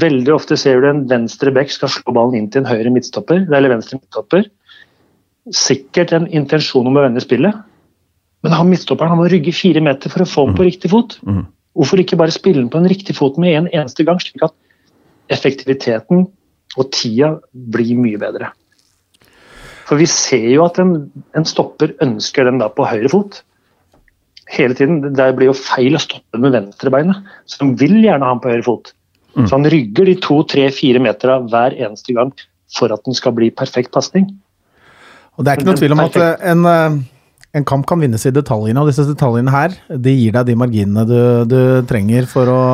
Veldig ofte ser du en venstre back skal slå ballen inn til en høyre midtstopper. eller venstre midtstopper. Sikkert en intensjon om å vende spillet, men han midtstopperen han må rygge fire meter for å få den på mm. riktig fot. Mm. Hvorfor ikke bare spille den på en riktig fot med en eneste gang, slik at effektiviteten og tida blir mye bedre. For vi ser jo at en, en stopper ønsker den da på høyre fot. Hele tiden. Det blir jo feil å stoppe med venstrebeinet, så de vil gjerne ha den på høyre fot. Mm. Så han rygger de to, tre, fire metera hver eneste gang for at den skal bli perfekt pasning. Og Det er ikke noe tvil om at eh, en, eh, en, kamp kan vinnes i detaljene, og disse detaljene her de gir deg de marginene du, du trenger for å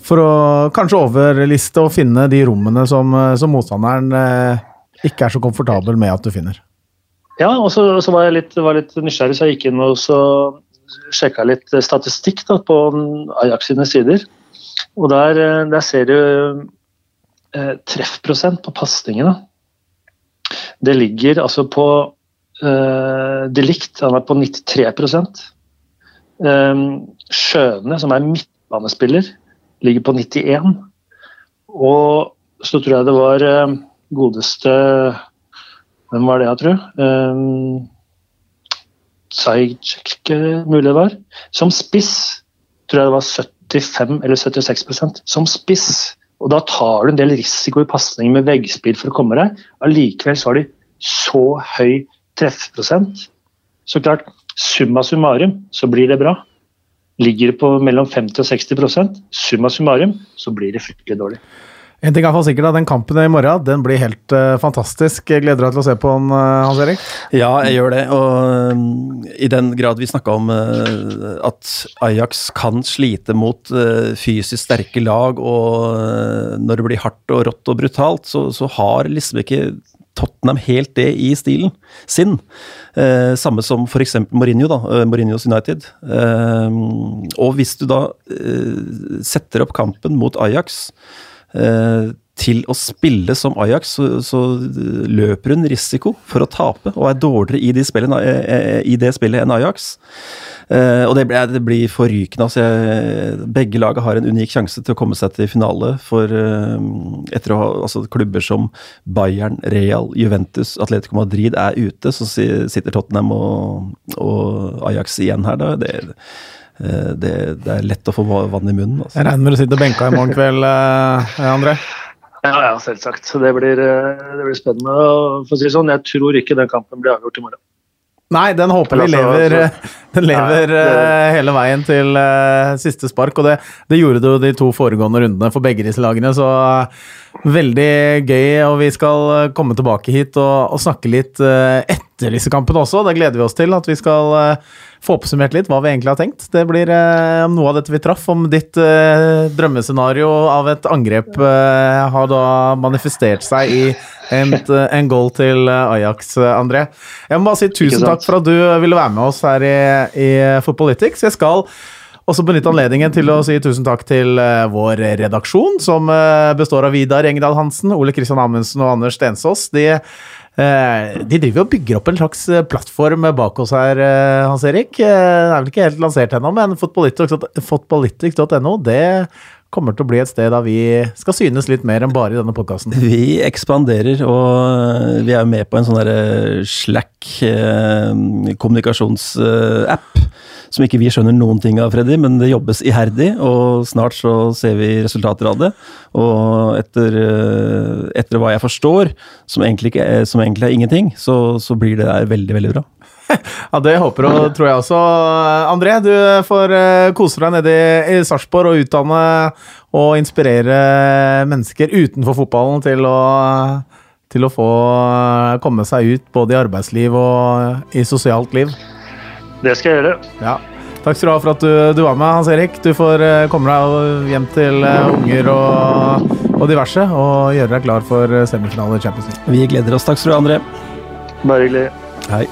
for å kanskje overliste og finne de rommene som, som motstanderen eh, ikke er så komfortabel med at du finner. Ja, og så, så var jeg litt, var litt, nysgjerrig, så jeg gikk inn og så sjekka litt statistikk da, på Ajax sine sider. Og der, eh, der ser du eh, treffprosent på pasningene. Det ligger altså på Uh, Delict han er på 93 um, Skjøne, som er midtbanespiller, ligger på 91. Og så tror jeg det var uh, godeste Hvem var det, jeg tror? Sajcek, mulig det var. Som spiss tror jeg det var 75 eller 76% Som spiss. Og da tar du en del risiko i pasning med veggspill for å komme deg. Allikevel så har de så høy treffprosent. Så klart, summa summarum så blir det bra. Ligger det på mellom 50 og 60% summa summarum så blir det fryktelig dårlig. En ting er for sikkert, Den kampen i morgen den blir helt uh, fantastisk. Jeg gleder deg til å se på den, uh, Hans Erik? Ja, jeg gjør det. Og um, i den grad vi snakka om uh, at Ajax kan slite mot fysisk sterke lag, og når det blir hardt og rått og brutalt, så, så har liksom ikke Tottenham helt det i stilen sin. Eh, samme som f.eks. Mourinho, da, Mourinhos United. Eh, og hvis du da eh, setter opp kampen mot Ajax Eh, til å spille som Ajax, så, så, løper hun risiko for å tape, og er dårligere i, de spillene, eh, eh, i det spillet enn Ajax. og det, det blir forrykende. Altså jeg, begge laget har en unik sjanse til å komme seg til finale. For etter å ha altså klubber som Bayern, Real, Juventus, Atletico Madrid er ute, så sitter Tottenham og, og Ajax igjen her. Da. Det, Eh, det, det, er lett å få vann i munnen. Altså. Jeg regner med du sitter benka i morgen kveld, eh, André? Ja, ja, selvsagt. Det blir, eh, det blir spennende. Og for å si sånn, jeg tror ikke den kampen blir avgjort i morgen. Nei, den håper vi lever, den lever Nei, det... hele veien til uh, siste spark. Og det, det gjorde det jo de to foregående rundene for begge disse lagene, så uh, veldig gøy. Og vi skal komme tilbake hit og, og snakke litt uh, etter disse kampene også. Det gleder vi oss til. At vi skal få oppsummert litt hva vi egentlig har tenkt. Det blir eh, om noe av dette vi traff, om ditt eh, drømmescenario av et angrep eh, har da manifestert seg i en, eh, en goal til eh, Ajax, eh, André. Jeg må bare si tusen takk for at du ville være med oss her i, i Footballitics. Jeg skal også benytte anledningen til å si tusen takk til vår redaksjon, som består av Vidar Engedal Hansen, Ole Kristian Amundsen og Anders Stensås. De Eh, de driver og bygger opp en slags eh, plattform bak oss her, eh, Hans Erik. Det er vel ikke helt lansert ennå, men fotballytics.no det kommer til å bli et sted da vi skal synes litt mer enn bare i denne podkasten. Vi ekspanderer, og vi er med på en sånn derre Slack kommunikasjonsapp som ikke vi skjønner noen ting av, Freddy, men det jobbes iherdig, og snart så ser vi resultater av det. Og etter, eh, etter hva jeg forstår, som egentlig, ikke som egentlig er ingenting, så, så blir det der veldig, veldig bra. Ja, Det håper og tror jeg også. André, du får eh, kose deg nede i, Sarpsborg og utdanne og inspirere mennesker utenfor fotballen til å, til å få komme seg ut både i arbeidsliv og i sosialt liv. Det skal jeg gjøre. Ja. Takk skal du ha for at du, du var med, Hans Erik. Du får uh, komme deg hjem til uh, unger og, og, diverse og gjøre deg klar for semifinale i Champions League. Vi gleder oss. Takk skal du ha, André. Bare hyggelig. Hei.